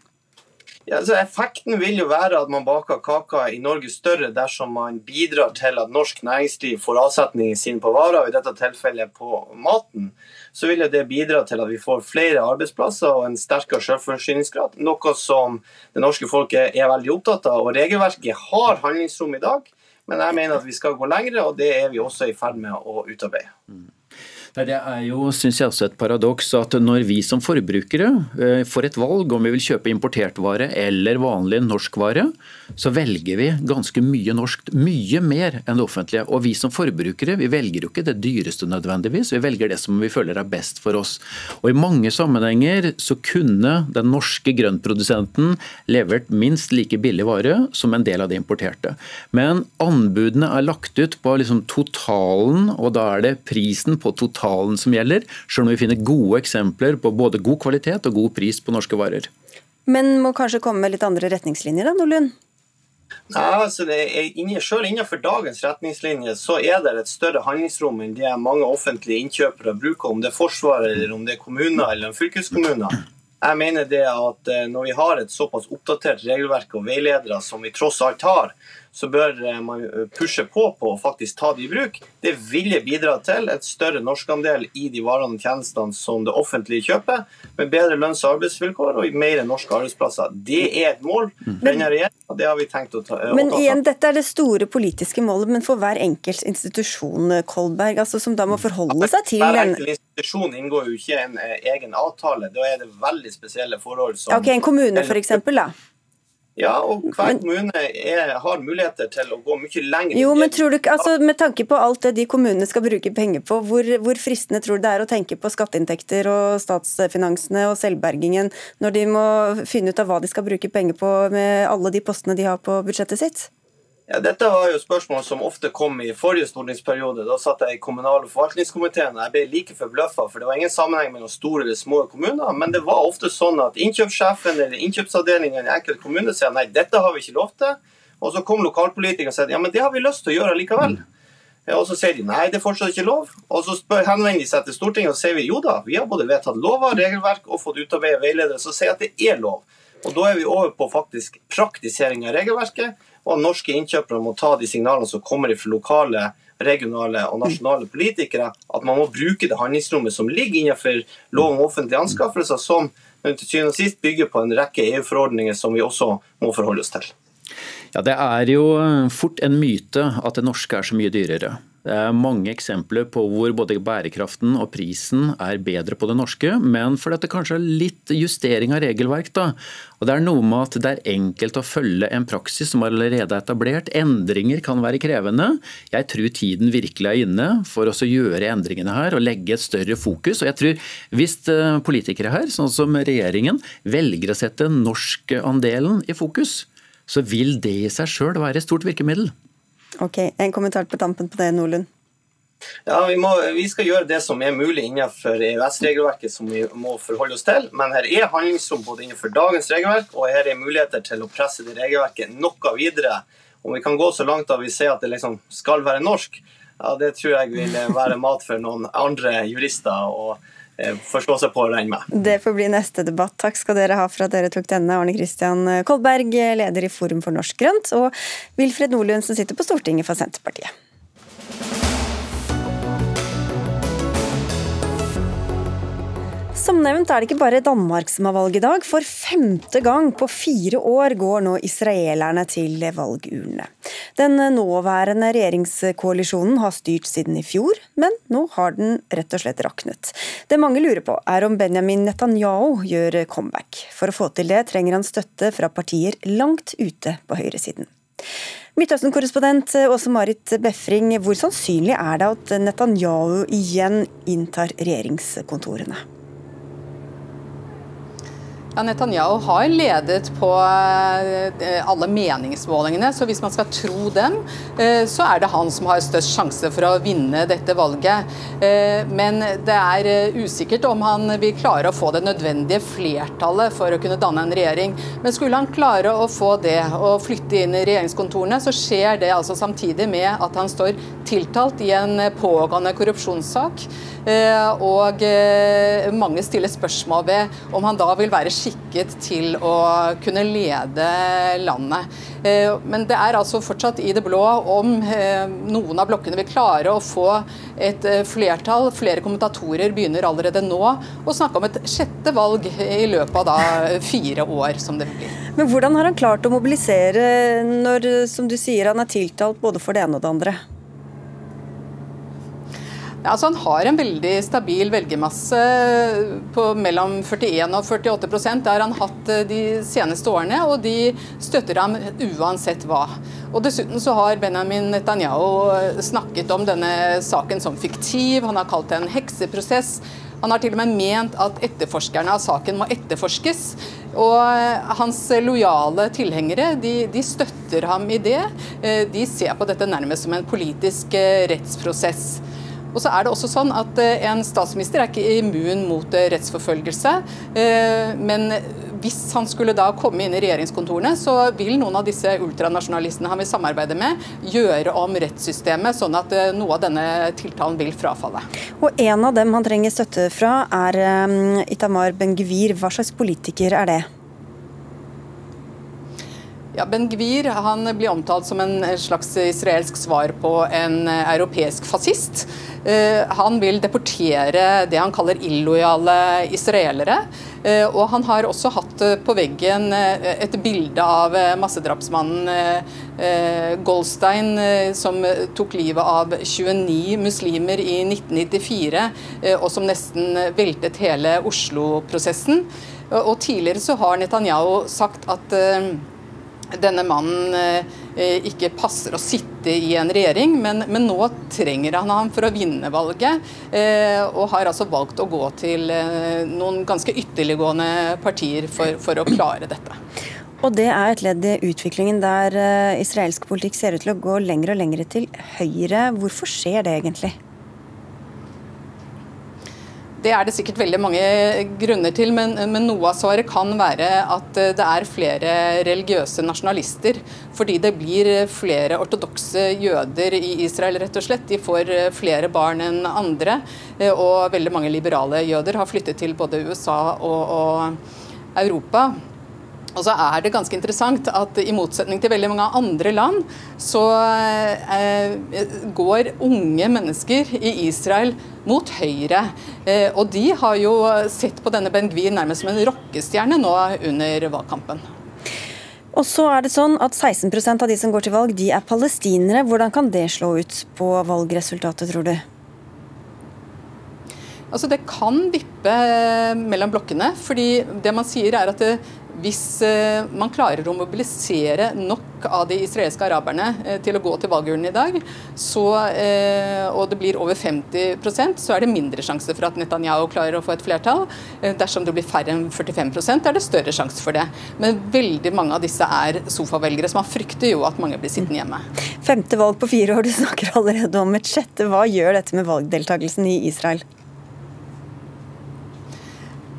Ja, altså effekten vil jo være at man baker kaka i Norge større dersom man bidrar til at norsk næringsliv får avsetningen sin på varer, og i dette tilfellet på maten. Så vil jo det bidra til at vi får flere arbeidsplasser og en sterkere selvforsyningsgrad. Noe som det norske folket er veldig opptatt av. Og regelverket har handlingsrom i dag, men jeg mener at vi skal gå lengre, og det er vi også i ferd med å utarbeide. Mm. Det er jo, synes jeg også et paradoks at når vi som forbrukere eh, får et valg om vi vil kjøpe importert vare eller vanlig norsk vare, så velger vi ganske mye norsk, mye mer enn det offentlige. Og vi som forbrukere vi velger jo ikke det dyreste nødvendigvis, vi velger det som vi føler er best for oss. Og I mange sammenhenger så kunne den norske grøntprodusenten levert minst like billig vare som en del av det importerte. Men anbudene er lagt ut på liksom totalen, og da er det prisen på totalen totalen som gjelder, selv om vi finner gode eksempler på både god kvalitet og god pris på norske varer. Men må kanskje komme med litt andre retningslinjer da, Nordlund? Nei, altså det er inne, Selv innenfor dagens retningslinjer så er det et større handlingsrom enn det mange offentlige innkjøpere bruker, om det er Forsvaret, eller om det er kommuner eller fylkeskommuner. Jeg mener det at eh, Når vi har et såpass oppdatert regelverk og veiledere som vi tross alt har, så bør eh, man eh, pushe på på å faktisk ta det i bruk. Det ville bidra til et større norskandel i de varene og tjenestene som det offentlige kjøper, med bedre lønns- og arbeidsvilkår og mer norske arbeidsplasser. Det er et mål for denne regjeringen, og det har vi tenkt å ta. Å men ta igjen, dette er det store politiske målet, men for hver enkelt institusjon, Kolberg, altså, som da må forholde seg til Hver enkelt institusjon inngår jo ikke en eh, egen avtale. Da er det veldig spesielle forhold som Ok, En kommune f.eks., da? Ja, og hver kommune er, har muligheter til å gå mye lenger. Jo, men tror du ikke, altså Med tanke på alt det de kommunene skal bruke penger på, hvor, hvor fristende tror du det er å tenke på skatteinntekter og statsfinansene og selvbergingen når de må finne ut av hva de skal bruke penger på med alle de postene de har på budsjettet sitt? Ja, dette var jo spørsmål som ofte kom i forrige stortingsperiode. Da satt jeg i kommunal- og forvaltningskomiteen. Jeg ble like forbløffa, for det var ingen sammenheng mellom store eller små kommuner. Men det var ofte sånn at innkjøpssjefen eller innkjøpsavdelingen i en enkelt kommune sier nei, dette har vi ikke lov til. Og så kom lokalpolitikeren og sier ja, men det har vi lyst til å gjøre likevel. Og så sier de nei, det er fortsatt ikke lov. Og så spør, henvender de seg til Stortinget og sier vi jo da, vi har både vedtatt lover, regelverk og fått utarbeidet veiledere som sier at det er lov. Og Da er vi over på faktisk praktisering av regelverket og at norske innkjøpere må ta de signalene som kommer fra lokale, regionale og nasjonale politikere, at man må bruke det handlingsrommet som ligger innenfor lov om offentlige anskaffelser, som til syvende og sist bygger på en rekke EU-forordninger som vi også må forholde oss til. Ja, Det er jo fort en myte at det norske er så mye dyrere. Det er mange eksempler på hvor både bærekraften og prisen er bedre på det norske, men fordi det kanskje er litt justering av regelverk. da. Og Det er noe med at det er enkelt å følge en praksis som allerede er etablert. Endringer kan være krevende. Jeg tror tiden virkelig er inne for oss å gjøre endringene her og legge et større fokus. Og jeg tror Hvis eh, politikere her, sånn som regjeringen, velger å sette norskandelen i fokus, så vil det i seg sjøl være et stort virkemiddel. Ok, En kommentar på tampen på det, Nordlund? Ja, vi, må, vi, skal gjøre det som er mulig innenfor EØS-regelverket som vi må forholde oss til. Men her er handlingsrom både innenfor dagens regelverk og her er muligheter til å presse det regelverket noe videre. Om vi kan gå så langt at vi ser at det liksom skal være norsk, ja, det tror jeg vil være mat for noen andre jurister. og forstå seg på å regne med. Det får bli neste debatt. Takk skal dere ha for at dere tok denne. Arne Kristian Kolberg, leder i Forum for norsk grønt, og Wilfred Nordlund, som sitter på Stortinget for Senterpartiet. Som nevnt er det ikke bare Danmark som har valg i dag. For femte gang på fire år går nå israelerne til valgurnene. Den nåværende regjeringskoalisjonen har styrt siden i fjor, men nå har den rett og slett raknet. Det mange lurer på er om Benjamin Netanyahu gjør comeback. For å få til det trenger han støtte fra partier langt ute på høyresiden. Midtøsten-korrespondent Åse Marit Befring, hvor sannsynlig er det at Netanyahu igjen inntar regjeringskontorene? Ja, Netanyahu har ledet på eh, alle meningsmålingene, så hvis man skal tro dem, eh, så er det han som har størst sjanse for å vinne dette valget. Eh, men det er usikkert om han vil klare å få det nødvendige flertallet for å kunne danne en regjering. Men skulle han klare å få det og flytte inn i regjeringskontorene, så skjer det altså samtidig med at han står tiltalt i en pågående korrupsjonssak. Og mange stiller spørsmål ved om han da vil være skikket til å kunne lede landet. Eh, men det er altså fortsatt i det blå om eh, noen av blokkene vil klare å få et eh, flertall. Flere kommentatorer begynner allerede nå å snakke om et sjette valg i løpet av da fire år, som det blir. Men hvordan har han klart å mobilisere når, som du sier, han er tiltalt både for det ene og det andre? Altså, han har en veldig stabil velgermasse på mellom 41 og 48 prosent. Det har han hatt eh, de seneste årene, og de støtter ham uansett hva. Og Dessuten så har Benjamin Netanyahu eh, snakket om denne saken som fiktiv, han har kalt det en hekseprosess. Han har til og med ment at etterforskerne av saken må etterforskes. Og eh, hans lojale tilhengere de, de støtter ham i det. De ser på dette nærmest som en politisk rettsprosess. Og så er det også sånn at eh, En statsminister er ikke immun mot eh, rettsforfølgelse. Eh, men hvis han skulle da komme inn i regjeringskontorene, så vil noen av disse ultranasjonalistene han vil samarbeide med, gjøre om rettssystemet, sånn at noe av denne tiltalen vil frafalle. Og En av dem han trenger støtte fra, er Itamar Ben-Gvir. Hva slags politiker er det? Ja, Ben Gvir han blir omtalt som en slags israelsk svar på en europeisk fascist. Eh, han vil deportere det han kaller illojale israelere. Eh, og han har også hatt på veggen eh, et bilde av massedrapsmannen Goldstein, som tok livet av 29 muslimer i 1994, og som nesten veltet hele Oslo-prosessen. Og tidligere så har Netanyahu sagt at denne mannen eh, ikke passer å sitte i en regjering, men, men nå trenger han ham for å vinne valget. Eh, og har altså valgt å gå til eh, noen ganske ytterliggående partier for, for å klare dette. Og det er et ledd i utviklingen der israelsk politikk ser ut til å gå lenger og lenger til høyre. Hvorfor skjer det egentlig? Det er det sikkert veldig mange grunner til, men, men, noe av svaret kan være at eh, det er flere religiøse nasjonalister. Fordi det blir flere ortodokse jøder i Israel, rett og slett. De får eh, flere barn enn andre. Eh, og veldig mange liberale jøder har flyttet til både USA og, og Europa. Og så er det ganske interessant at i motsetning til veldig mange andre land, så eh, går unge mennesker i Israel mot høyre. Eh, og de har jo sett på denne Ben Gvir nærmest som en rockestjerne nå under valgkampen. Og så er det sånn at 16% av de som går til valg, de er palestinere. Hvordan kan det slå ut på valgresultatet, tror du? Altså Det kan vippe mellom blokkene. fordi det man sier er at det, hvis eh, man klarer å mobilisere nok av de israelske araberne eh, til å gå til valgurnen i dag, så, eh, og det blir over 50% så er det mindre sjanse for at Netanyahu klarer å få et flertall. Dersom det blir færre enn 45% er det større sjanse for det. Men veldig mange av disse er sofavelgere, så man frykter jo at mange blir sittende hjemme. Femte valg på fire år, du snakker allerede om et sjette. Hva gjør dette med valgdeltakelsen i Israel?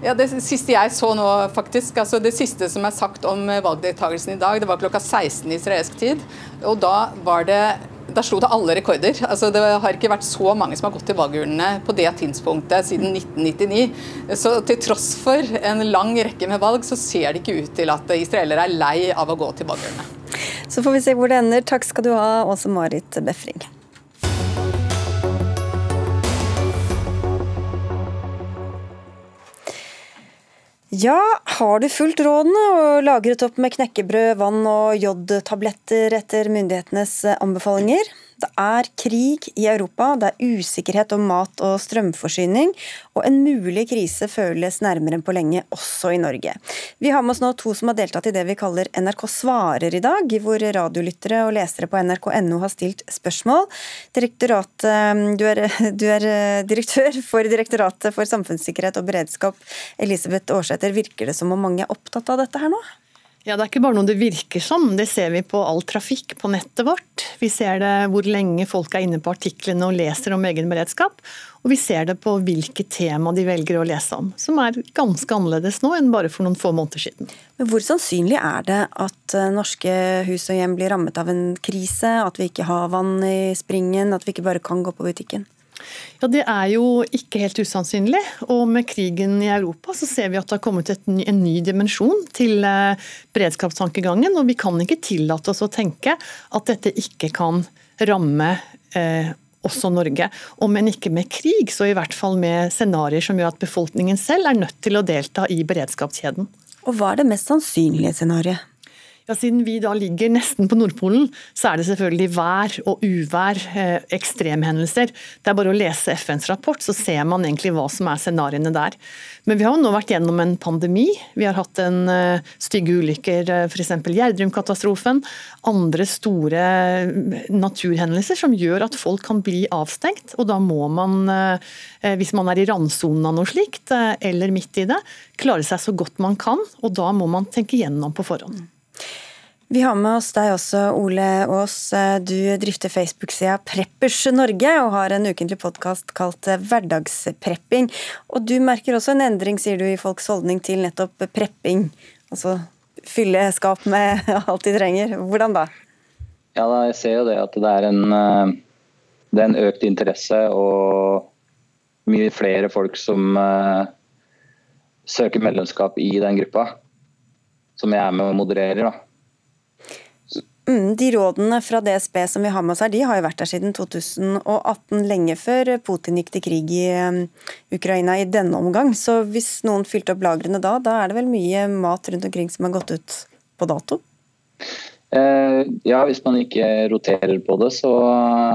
Ja, Det siste jeg så nå, faktisk, altså det siste som er sagt om valgdeltakelsen i dag, det var klokka 16 i israelsk tid. Og da var det da slo det alle rekorder. Altså, det har ikke vært så mange som har gått til valgurnene på det tidspunktet siden 1999. Så til tross for en lang rekke med valg, så ser det ikke ut til at israelere er lei av å gå til valgurnene. Så får vi se hvor det ender. Takk skal du ha, Åse Marit Befring. Ja, har du fulgt rådene og lagret opp med knekkebrød, vann og jodtabletter etter myndighetenes anbefalinger? Det er krig i Europa, det er usikkerhet om mat og strømforsyning, og en mulig krise føles nærmere enn på lenge, også i Norge. Vi har med oss nå to som har deltatt i det vi kaller NRK svarer i dag, hvor radiolyttere og lesere på nrk.no har stilt spørsmål. Du er, du er direktør for Direktoratet for samfunnssikkerhet og beredskap, Elisabeth Aarsæter. Virker det som om mange er opptatt av dette her nå? Ja, Det er ikke bare noe det virker som, det ser vi på all trafikk på nettet vårt. Vi ser det hvor lenge folk er inne på artiklene og leser om egen beredskap. Og vi ser det på hvilke tema de velger å lese om, som er ganske annerledes nå enn bare for noen få måneder siden. Men Hvor sannsynlig er det at eh, norske hus og hjem blir rammet av en krise, at vi ikke har vann i springen, at vi ikke bare kan gå på butikken? Ja, Det er jo ikke helt usannsynlig. Og med krigen i Europa så ser vi at det har kommet ny, en ny dimensjon til eh, beredskapstankegangen. Og vi kan ikke tillate oss å tenke at dette ikke kan ramme eh, også Norge. Om en ikke med krig, så i hvert fall med scenarioer som gjør at befolkningen selv er nødt til å delta i beredskapskjeden. Og Hva er det mest sannsynlige scenarioet? Ja, Siden vi da ligger nesten på Nordpolen, så er det selvfølgelig vær og uvær, eh, ekstremhendelser. Det er bare å lese FNs rapport, så ser man egentlig hva som er scenarioene der. Men vi har jo nå vært gjennom en pandemi. Vi har hatt en uh, stygge ulykker, uh, f.eks. Gjerdrum-katastrofen. Andre store naturhendelser som gjør at folk kan bli avstengt. Og da må man, hvis man er i randsonen av noe slikt, eller midt i det, klare seg så godt man kan. Og da må man tenke gjennom på forhånd. Vi har med oss deg også, Ole Aas. Du drifter Facebook-sida Preppers Norge og har en ukentlig podkast kalt Hverdagsprepping. Og du merker også en endring, sier du, i folks holdning til nettopp prepping. Altså fylle skap med alt de trenger. Hvordan da? Ja, Jeg ser jo det at det er en, eh, det er en økt interesse og mye flere folk som uh, søker medlemskap i den gruppa. Som jeg er med og modererer. da. Mm, de rådene fra DSB som vi har med oss her, de har jo vært der siden 2018, lenge før Putin gikk til krig i um, Ukraina i denne omgang. Så hvis noen fylte opp lagrene da, da er det vel mye mat rundt omkring som har gått ut på dato? Eh, ja, hvis man ikke roterer på det, så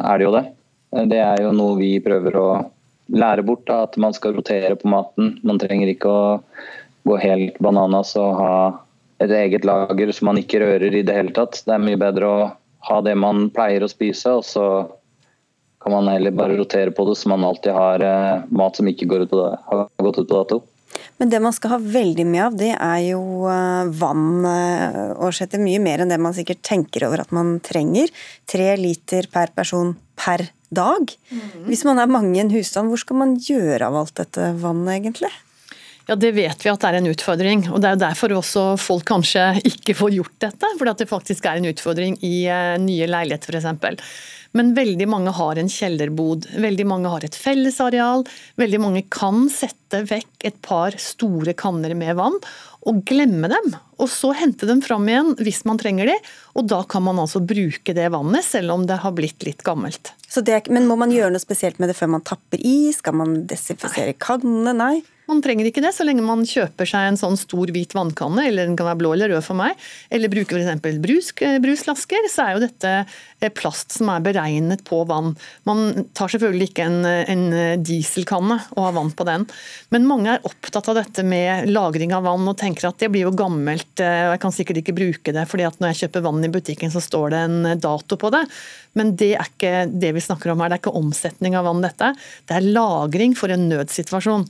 er det jo det. Eh, det er jo noe vi prøver å lære bort, da, at man skal rotere på maten. Man trenger ikke å gå helt bananas og ha et eget lager som man ikke rører i det hele tatt. Det er mye bedre å ha det man pleier å spise, og så kan man heller bare rotere på det så man alltid har eh, mat som ikke går ut på det, har gått ut på dato. Men det man skal ha veldig mye av, det er jo uh, vann. og setter mye mer enn det man sikkert tenker over at man trenger. Tre liter per person per dag. Mm. Hvis man er mange i en husstand, hvor skal man gjøre av alt dette vannet egentlig? Ja, Det vet vi at det er en utfordring. og Det er derfor også folk kanskje ikke får gjort dette. Fordi at det faktisk er en utfordring i eh, nye leiligheter f.eks. Men veldig mange har en kjellerbod. Veldig mange har et fellesareal. Veldig mange kan sette vekk et par store kanner med vann og glemme dem. Og så hente dem fram igjen hvis man trenger de. Og da kan man altså bruke det vannet, selv om det har blitt litt gammelt. Det, men må man gjøre noe spesielt med det før man tapper i? Skal man desinfisere kannene? Nei. Man trenger ikke det så lenge man kjøper seg en sånn stor hvit vannkanne, eller den kan være blå eller rød for meg, eller bruker f.eks. Brus, eh, bruslasker, så er jo dette eh, plast som er beregnet på vann. Man tar selvfølgelig ikke en, en dieselkanne og har vann på den, men mange er opptatt av dette med lagring av vann og tenker at det blir jo gammelt, eh, og jeg kan sikkert ikke bruke det, fordi at når jeg kjøper vann i butikken så står det en dato på det. Men det er ikke det vi snakker om her, det er ikke omsetning av vann dette. Det er lagring for en nødsituasjon.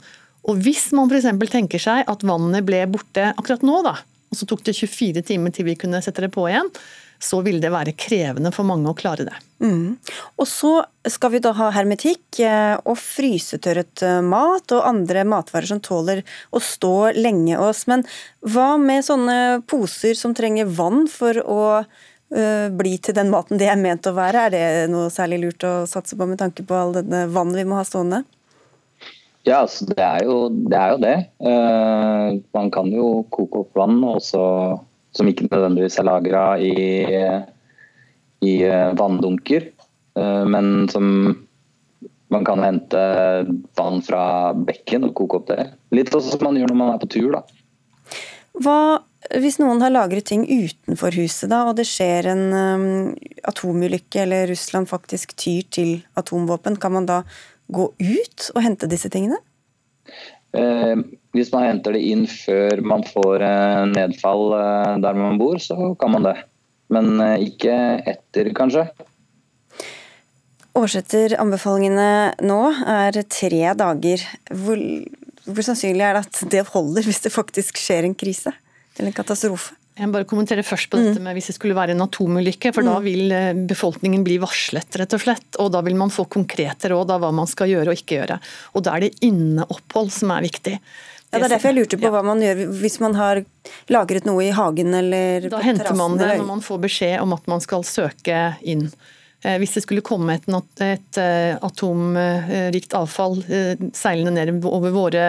Og Hvis man f.eks. tenker seg at vannet ble borte akkurat nå, da, og så tok det 24 timer til vi kunne sette det på igjen, så vil det være krevende for mange å klare det. Mm. Og så skal vi da ha hermetikk eh, og frysetørret eh, mat og andre matvarer som tåler å stå lenge oss. Men hva med sånne poser som trenger vann for å uh, bli til den maten det er ment å være? Er det noe særlig lurt å satse på med tanke på all denne vannet vi må ha stående? Ja, altså, det, er jo, det, er jo det. Uh, man kan jo koke opp vann også, som ikke nødvendigvis er lagra i, i uh, vanndunker, uh, men som man kan hente vann fra bekken og koke opp det. Litt sånn som man gjør når man er på tur. da. Hva hvis noen har lagret ting utenfor huset, da, og det skjer en um, atomulykke, eller Russland faktisk tyr til atomvåpen, kan man da gå ut og hente disse tingene? Eh, hvis man henter det inn før man får eh, nedfall eh, der man bor, så kan man det. Men eh, ikke etter, kanskje. Årsetter anbefalingene nå er tre dager. Hvor, hvor sannsynlig er det at det holder hvis det faktisk skjer en krise eller en katastrofe? Jeg må bare kommentere først på dette mm. med hvis det skulle være en atomulykke. For mm. da vil eh, befolkningen bli varslet, rett og slett. Og da vil man få konkrete råd av hva man skal gjøre og ikke gjøre. Og da er det inneopphold som er viktig. Ja, Det er derfor jeg lurte på hva man gjør hvis man har lagret noe i hagen eller. Da henter man det når man får beskjed om at man skal søke inn. Eh, hvis det skulle komme et, et eh, atomrikt avfall eh, seilende ned over våre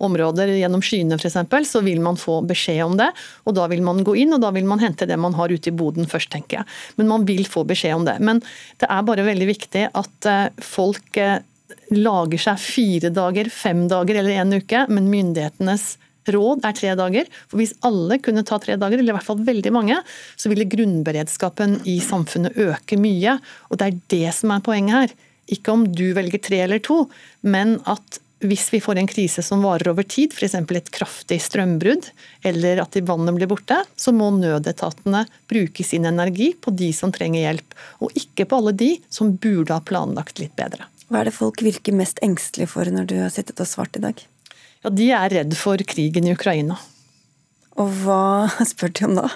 områder gjennom skyene f.eks., så vil man få beskjed om det. og Da vil man gå inn og da vil man hente det man har ute i boden først, tenker jeg. Men man vil få beskjed om det. Men det er bare veldig viktig at folk lager seg fire dager, fem dager eller en uke, men myndighetenes råd er tre dager. For hvis alle kunne ta tre dager, eller i hvert fall veldig mange, så ville grunnberedskapen i samfunnet øke mye. Og det er det som er poenget her. Ikke om du velger tre eller to, men at hvis vi får en krise som varer over tid, f.eks. et kraftig strømbrudd eller at vannet blir borte, så må nødetatene bruke sin energi på de som trenger hjelp, og ikke på alle de som burde ha planlagt litt bedre. Hva er det folk virker mest engstelige for når du har sittet og svart i dag? Ja, De er redd for krigen i Ukraina. Og hva spør de om da?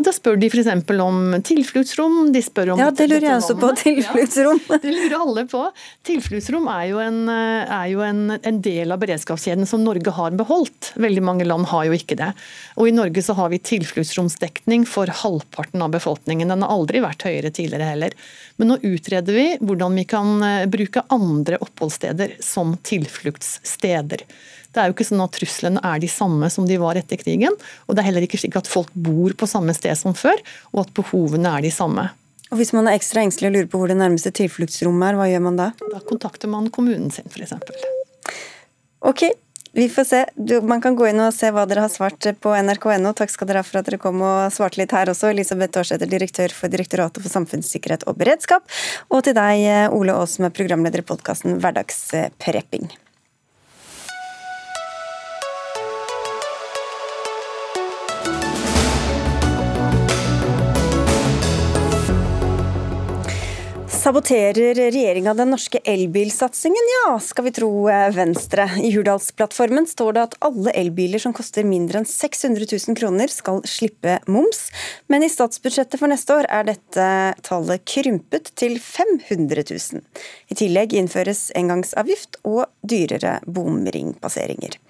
Da spør de f.eks. om tilfluktsrom. De spør om Ja, det lurer jeg også på. Tilfluktsrom. Ja, det lurer alle på. Tilfluktsrom er jo, en, er jo en, en, del av beredskapskjeden som Norge har beholdt. Veldig mange land har jo ikke det. Og i Norge så har vi tilfluktsromsdekning for halvparten av befolkningen. Den har aldri vært høyere tidligere heller. Men nå utreder vi hvordan vi kan eh, bruke andre oppholdssteder som tilfluktssteder. Det er jo ikke sånn at Truslene er de samme som de var etter krigen. Og det er heller ikke slik at folk bor på samme sted som før, og at behovene er de samme. Og Hvis man er ekstra engstelig og lurer på hvor det nærmeste tilfluktsrommet er, hva gjør man da? Da kontakter man kommunen sin, f.eks. Ok, vi får se. Du, man kan gå inn og se hva dere har svart på nrk.no. Takk skal dere ha for at dere kom og svarte litt her også. Elisabeth Aarsæter, direktør for Direktoratet for samfunnssikkerhet og beredskap. Og til deg, Ole Aas, som er programleder i podkasten Hverdagsprepping. Saboterer regjeringa den norske elbilsatsingen? Ja, skal vi tro eh, Venstre. I Hurdalsplattformen står det at alle elbiler som koster mindre enn 600 000 kroner skal slippe moms, men i statsbudsjettet for neste år er dette tallet krympet til 500 000. I tillegg innføres engangsavgift og dyrere bomringpasseringer.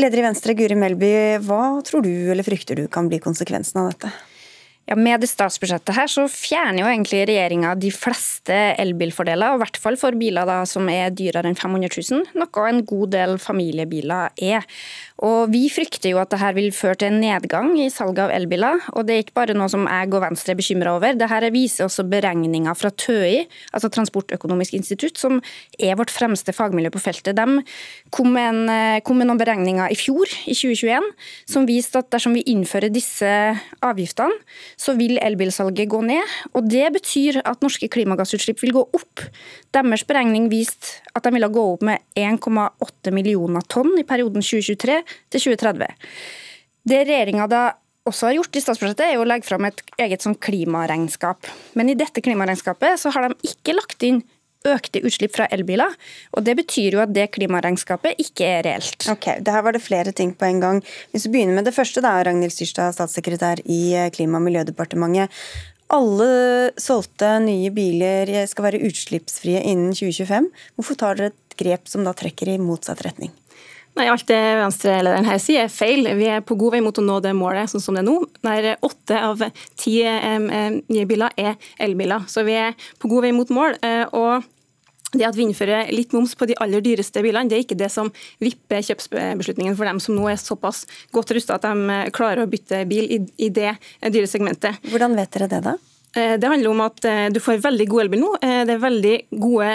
Leder i Venstre, Guri Melby, hva tror du eller frykter du kan bli konsekvensen av dette? Ja, Med det statsbudsjettet her så fjerner jo egentlig regjeringa de fleste elbilfordeler, og i hvert fall for biler da, som er dyrere enn 500 000, noe en god del familiebiler er. Og Vi frykter jo at dette vil føre til en nedgang i salget av elbiler. og Det er ikke bare noe som jeg og Venstre er bekymra over. Dette viser også beregninger fra TØI, altså Transportøkonomisk institutt, som er vårt fremste fagmiljø på feltet. De kom med, en, kom med noen beregninger i fjor, i 2021, som viste at dersom vi innfører disse avgiftene, så vil elbilsalget gå ned. og Det betyr at norske klimagassutslipp vil gå opp. Deres beregning viste at de ville gå opp med 1,8 millioner tonn i perioden 2023 til 2030. Det regjeringa da også har gjort i statsbudsjettet, er å legge fram et eget sånn klimaregnskap. Men i dette klimaregnskapet så har de ikke lagt inn økte utslipp fra elbiler. og Det betyr jo at det klimaregnskapet ikke er reelt. Ok, det Her var det flere ting på en gang. Hvis vi begynner med det første, da, Ragnhild Styrstad, statssekretær i eh, Klima- og miljødepartementet. Alle solgte nye biler skal være utslippsfrie innen 2025. Hvorfor tar dere et grep som da trekker i motsatt retning? Nei, Alt det Venstre-lederen her sier er feil. Vi er på god vei mot å nå det målet sånn som det er nå. Der åtte av ti nye biler er elbiler. Så vi er på god vei mot mål. Eh, og det at vi innfører litt moms på de aller dyreste bilene, det er ikke det som vipper kjøpsbeslutningen for dem som nå er såpass godt rusta at de klarer å bytte bil i det dyre segmentet. Hvordan vet dere det, da? Eh, det handler om at eh, du får veldig god elbil nå. Eh, det er veldig gode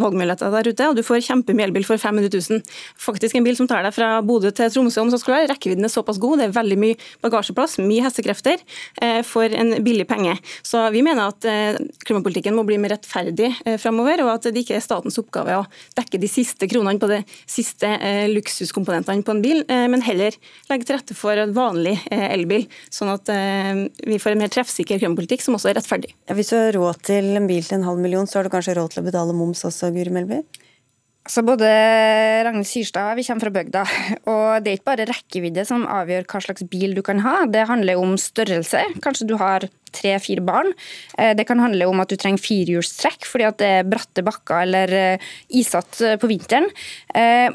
valgmuligheter der ute, og du får kjempemye elbil for 500 000. Faktisk en bil som tar deg fra Bodø til Tromsø om så skulle være. Rekkevidden er såpass god, det er veldig mye bagasjeplass, mye hestekrefter for en billig penge. Så vi mener at klimapolitikken må bli mer rettferdig framover, og at det ikke er statens oppgave å dekke de siste kronene på de siste luksuskomponentene på en bil, men heller legge til rette for en vanlig elbil, sånn at vi får en mer treffsikker klimapolitikk politikk som også er rettferdig. Ja, hvis du har råd til en bil til en halv million, så har du kanskje råd til å betale moms også, Guri Melby? Så både Ragnhild Syrstad vi kommer fra bygda, og det er ikke bare rekkevidde som avgjør hva slags bil du kan ha. Det handler om størrelse. Kanskje du har tre-fire barn. Eh, det kan handle om at du trenger firehjulstrekk fordi at det er bratte bakker eller eh, isatt eh, på vinteren.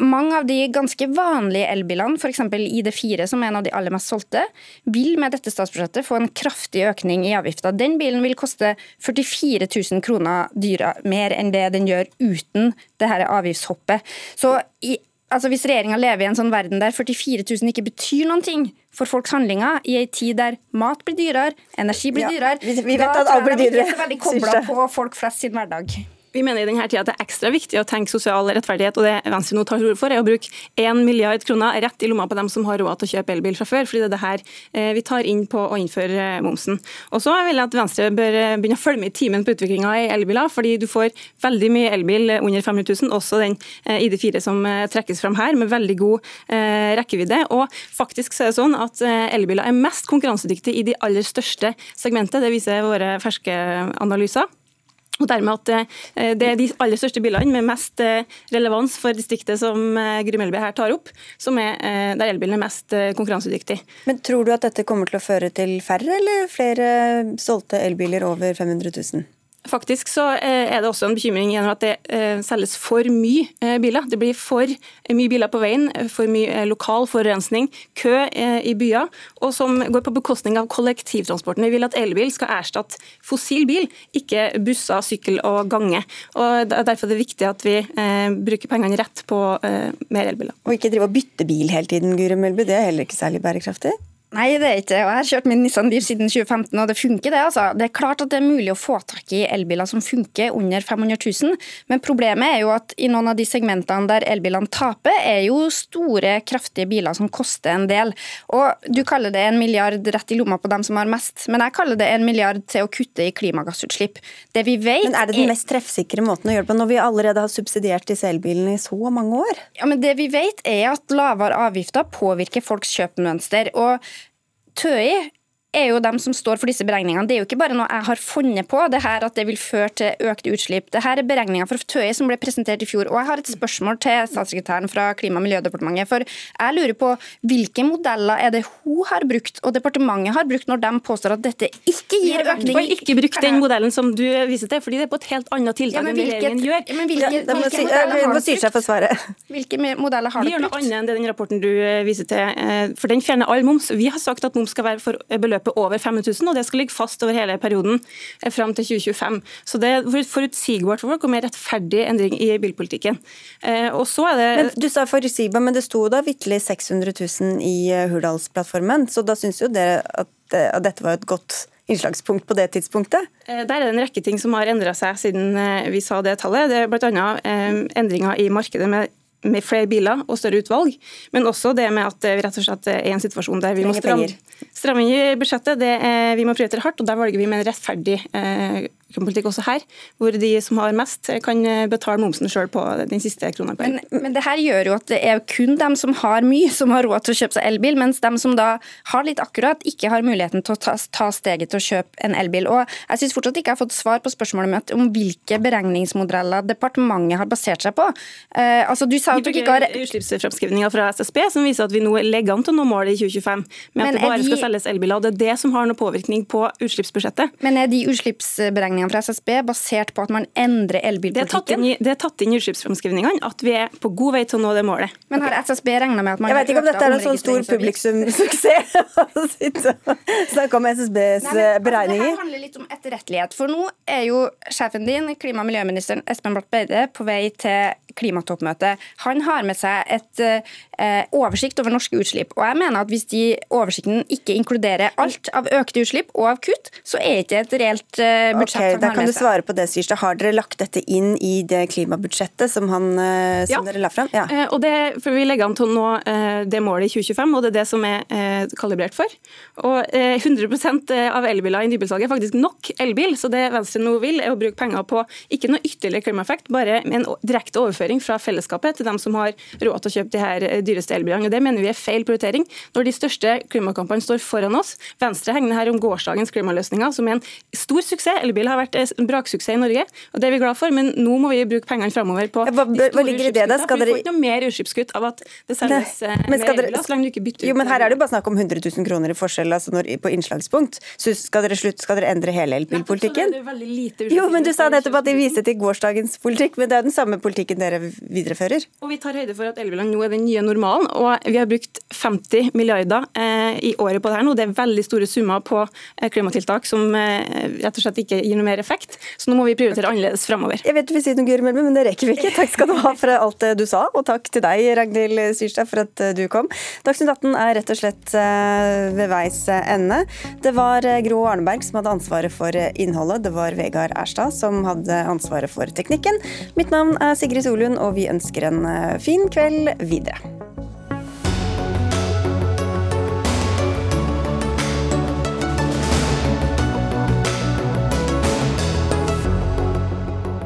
Mange av de ganske vanlige elbilene, f.eks. ID4, som er en av de aller mest solgte, vil med dette statsbudsjettet få en kraftig økning i avgifta. Den bilen vil koste 44 000 kroner dyre mer enn det den gjør uten det her avgiftshoppet. Så i altså Hvis regjeringa lever i en sånn verden der 44 000 ikke betyr noen ting for folks handlinger, i ei tid der mat blir dyrere, energi blir dyrere, vi, vi vet at alt blir dyrere. Da er veldig kobla på folk flest sin hverdag. Vi mener i denne tida at det er ekstra viktig å tenke sosial rettferdighet, og det Venstre nå tar orde for, er å bruke 1 milliard kroner rett i lomma på dem som har råd til å kjøpe elbil fra før, fordi det er det her eh, vi tar inn på å innføre eh, momsen. Og så vil jeg at Venstre bør eh, begynne å følge med i timen på utviklinga i elbiler, fordi du får veldig mye elbil under 500 000, også den ID4 som trekkes fram her, med veldig god rekkevidde. Og faktisk så er det sånn at elbiler er mest konkurransedyktige i de aller største segmentet, det viser våre ferske analyser. Og dermed at eh, Det er de aller største bilene med mest eh, relevans for distriktet som eh, Gry her tar opp, som er der elbilen er mest konkurransedyktig. Men Tror du at dette kommer til å føre til færre eller flere solgte elbiler over 500 000? Faktisk så eh, er det også en bekymring gjennom at det eh, selges for mye eh, biler. Det blir for mye biler på veien, for mye lokal forurensning, kø i byer, og som går på bekostning av kollektivtransporten. Vi vil at elbil skal erstatte fossil bil, ikke busser, sykkel og gange. Og Derfor er det viktig at vi bruker pengene rett på mer elbiler. Og ikke drive og bytte bil hele tiden, Guri Melby. Det er heller ikke særlig bærekraftig? Nei, det er ikke Jeg har kjørt min Nissan Leaf siden 2015, og det funker, det. altså. Det er klart at det er mulig å få tak i elbiler som funker under 500 000, men problemet er jo at i noen av de segmentene der elbilene taper, er jo store, kraftige biler som koster en del. Og Du kaller det en milliard rett i lomma på dem som har mest, men jeg kaller det en milliard til å kutte i klimagassutslipp. Det vi vet Men Er det den mest treffsikre måten å gjøre det på, når vi allerede har subsidiert disse elbilene i så mange år? Ja, men Det vi vet, er at lavere avgifter påvirker folks kjøpmønster. og TØI er jo dem som står for disse beregningene. Det er jo ikke bare noe jeg har funnet på, det her at det vil føre til økte utslipp. Det her er beregninger fra Tøye som ble presentert i fjor. Og jeg har et spørsmål til statssekretæren fra Klima- og miljødepartementet. For jeg lurer på hvilke modeller er det hun har brukt og departementet har brukt når de påstår at dette ikke gir økning? Vi har ikke brukt den modellen som du viser til, fordi det er på et helt annet tiltak ja, enn regjeringen gjør. Men hvilke, ja, hvilke si, modeller har du brukt? Hvilke modeller har du brukt? Vi gjør noe annet enn den rapporten du eh, viser til, eh, for den fjerner all moms. Vi har sagt at moms skal være for beløpet over 500 000 og det skal ligge fast over hele perioden eh, fram til 2025. Så det er forutsigbart for folk og mer rettferdig endring i bilpolitikken. Eh, og så er det... Men du sa forutsigbar, men det sto da vitterlig 600 000 i eh, Hurdalsplattformen, så da syns jo dere at, at dette var et godt innslagspunkt på det tidspunktet? Der er det en rekke ting som har endra seg siden vi sa det tallet. Det er bl.a. endringer i markedet med med flere biler og større utvalg, men også det med at vi rett og slett er i en situasjon der vi må stramme, stramme inn i budsjettet. Det er, vi må prioritere hardt, og der velger vi med en rettferdig eh, politikk også her, hvor de som har mest, kan betale momsen sjøl på den siste krona. Men, men det her gjør jo at det er kun dem som har mye, som har råd til å kjøpe seg elbil, mens dem som da har litt akkurat, ikke har muligheten til å ta, ta steget til å kjøpe en elbil. Og Jeg syns fortsatt ikke jeg har fått svar på spørsmålet mitt om hvilke beregningsmodeller departementet har basert seg på. Uh, altså du sa at du ikke har... Utslippsframskrivninga fra SSB som viser at vi nå legger an til å nå målet i 2025, men at det skal selges elbiler. og Det er det som har noe påvirkning på utslippsbudsjettet. Men er de utslippsberegningene fra SSB basert på at man endrer elbilpolitikken? Det er tatt inn i utslippsframskrivningene at vi er på god vei til å nå det målet. Men har SSB regna med at man Jeg vet ikke om dette er en sånn stor publikumssuksess å snakke om SSBs Nei, beregninger. Altså, det handler litt om etterrettelighet. For nå er jo sjefen din, klima- og miljøministeren Espen Barth Beide, på vei til klimatoppmøtet. Han har med seg et eh, oversikt over norske utslipp. Og jeg mener at hvis de oversikten ikke inkluderer alt av økte utslipp og av kutt, så er det ikke et reelt eh, budsjett okay, Da kan du svare på det, Syrstad. Har dere lagt dette inn i det klimabudsjettet som, han, eh, som ja. dere la fram? Ja. Eh, og det, for Vi legger an til å nå det målet i 2025, og det er det som er kalibrert for. Og 100% av elbiler i nybilsalget er faktisk nok elbil, så det Venstre nå vil, er å bruke penger på ikke noe ytterligere klimaeffekt, bare en direkte overføring fra fellesskapet til dem som har råd til å kjøpe de her dyreste elbilene. Og Det mener vi er feil prioritering når de største klimakampene står foran oss. Venstre hegner her om gårsdagens klimaløsninger, som er en stor suksess. Elbil har vært en braksuksess i Norge, og det er vi glad for, men nå må vi bruke pengene framover på hva, de store ligger i det da? Dere... Vi får ikke noe mer utslippskutt av at det selges elbil, mer elbiler, så lenge du ikke bytter ut Jo, men her er det jo bare snakk om 100 000 kroner i forskjell altså når, på innslagspunkt. Så skal dere, slutte, skal dere endre hele elbilpolitikken? Jo, men du sa nettopp at de viste til gårsdagens politikk, men det er den samme politikken dere viderefører. Og vi tar høyde for at elbilene nå er den nye normalen, og vi har brukt 50 milliarder eh, i året på det her nå. Det er veldig store summer på eh, klimatiltak som eh, rett og slett ikke gir noe mer effekt. Så nå må vi prioritere annerledes framover. Jeg vet du vil si noe, Guri Melby, men det rekker vi ikke. Takk skal du ha for alt det du sa, og takk til deg, Ragnhild Syrstad, for at du kom. Dagsnytt 18 er rett og slett ved veis ende. Det var Gro Arneberg som hadde ansvaret for innholdet. Det var Vegard Erstad som hadde ansvaret for teknikken. Mitt navn er Sigrid Solund, og vi ønsker en eh, fin kveld videre.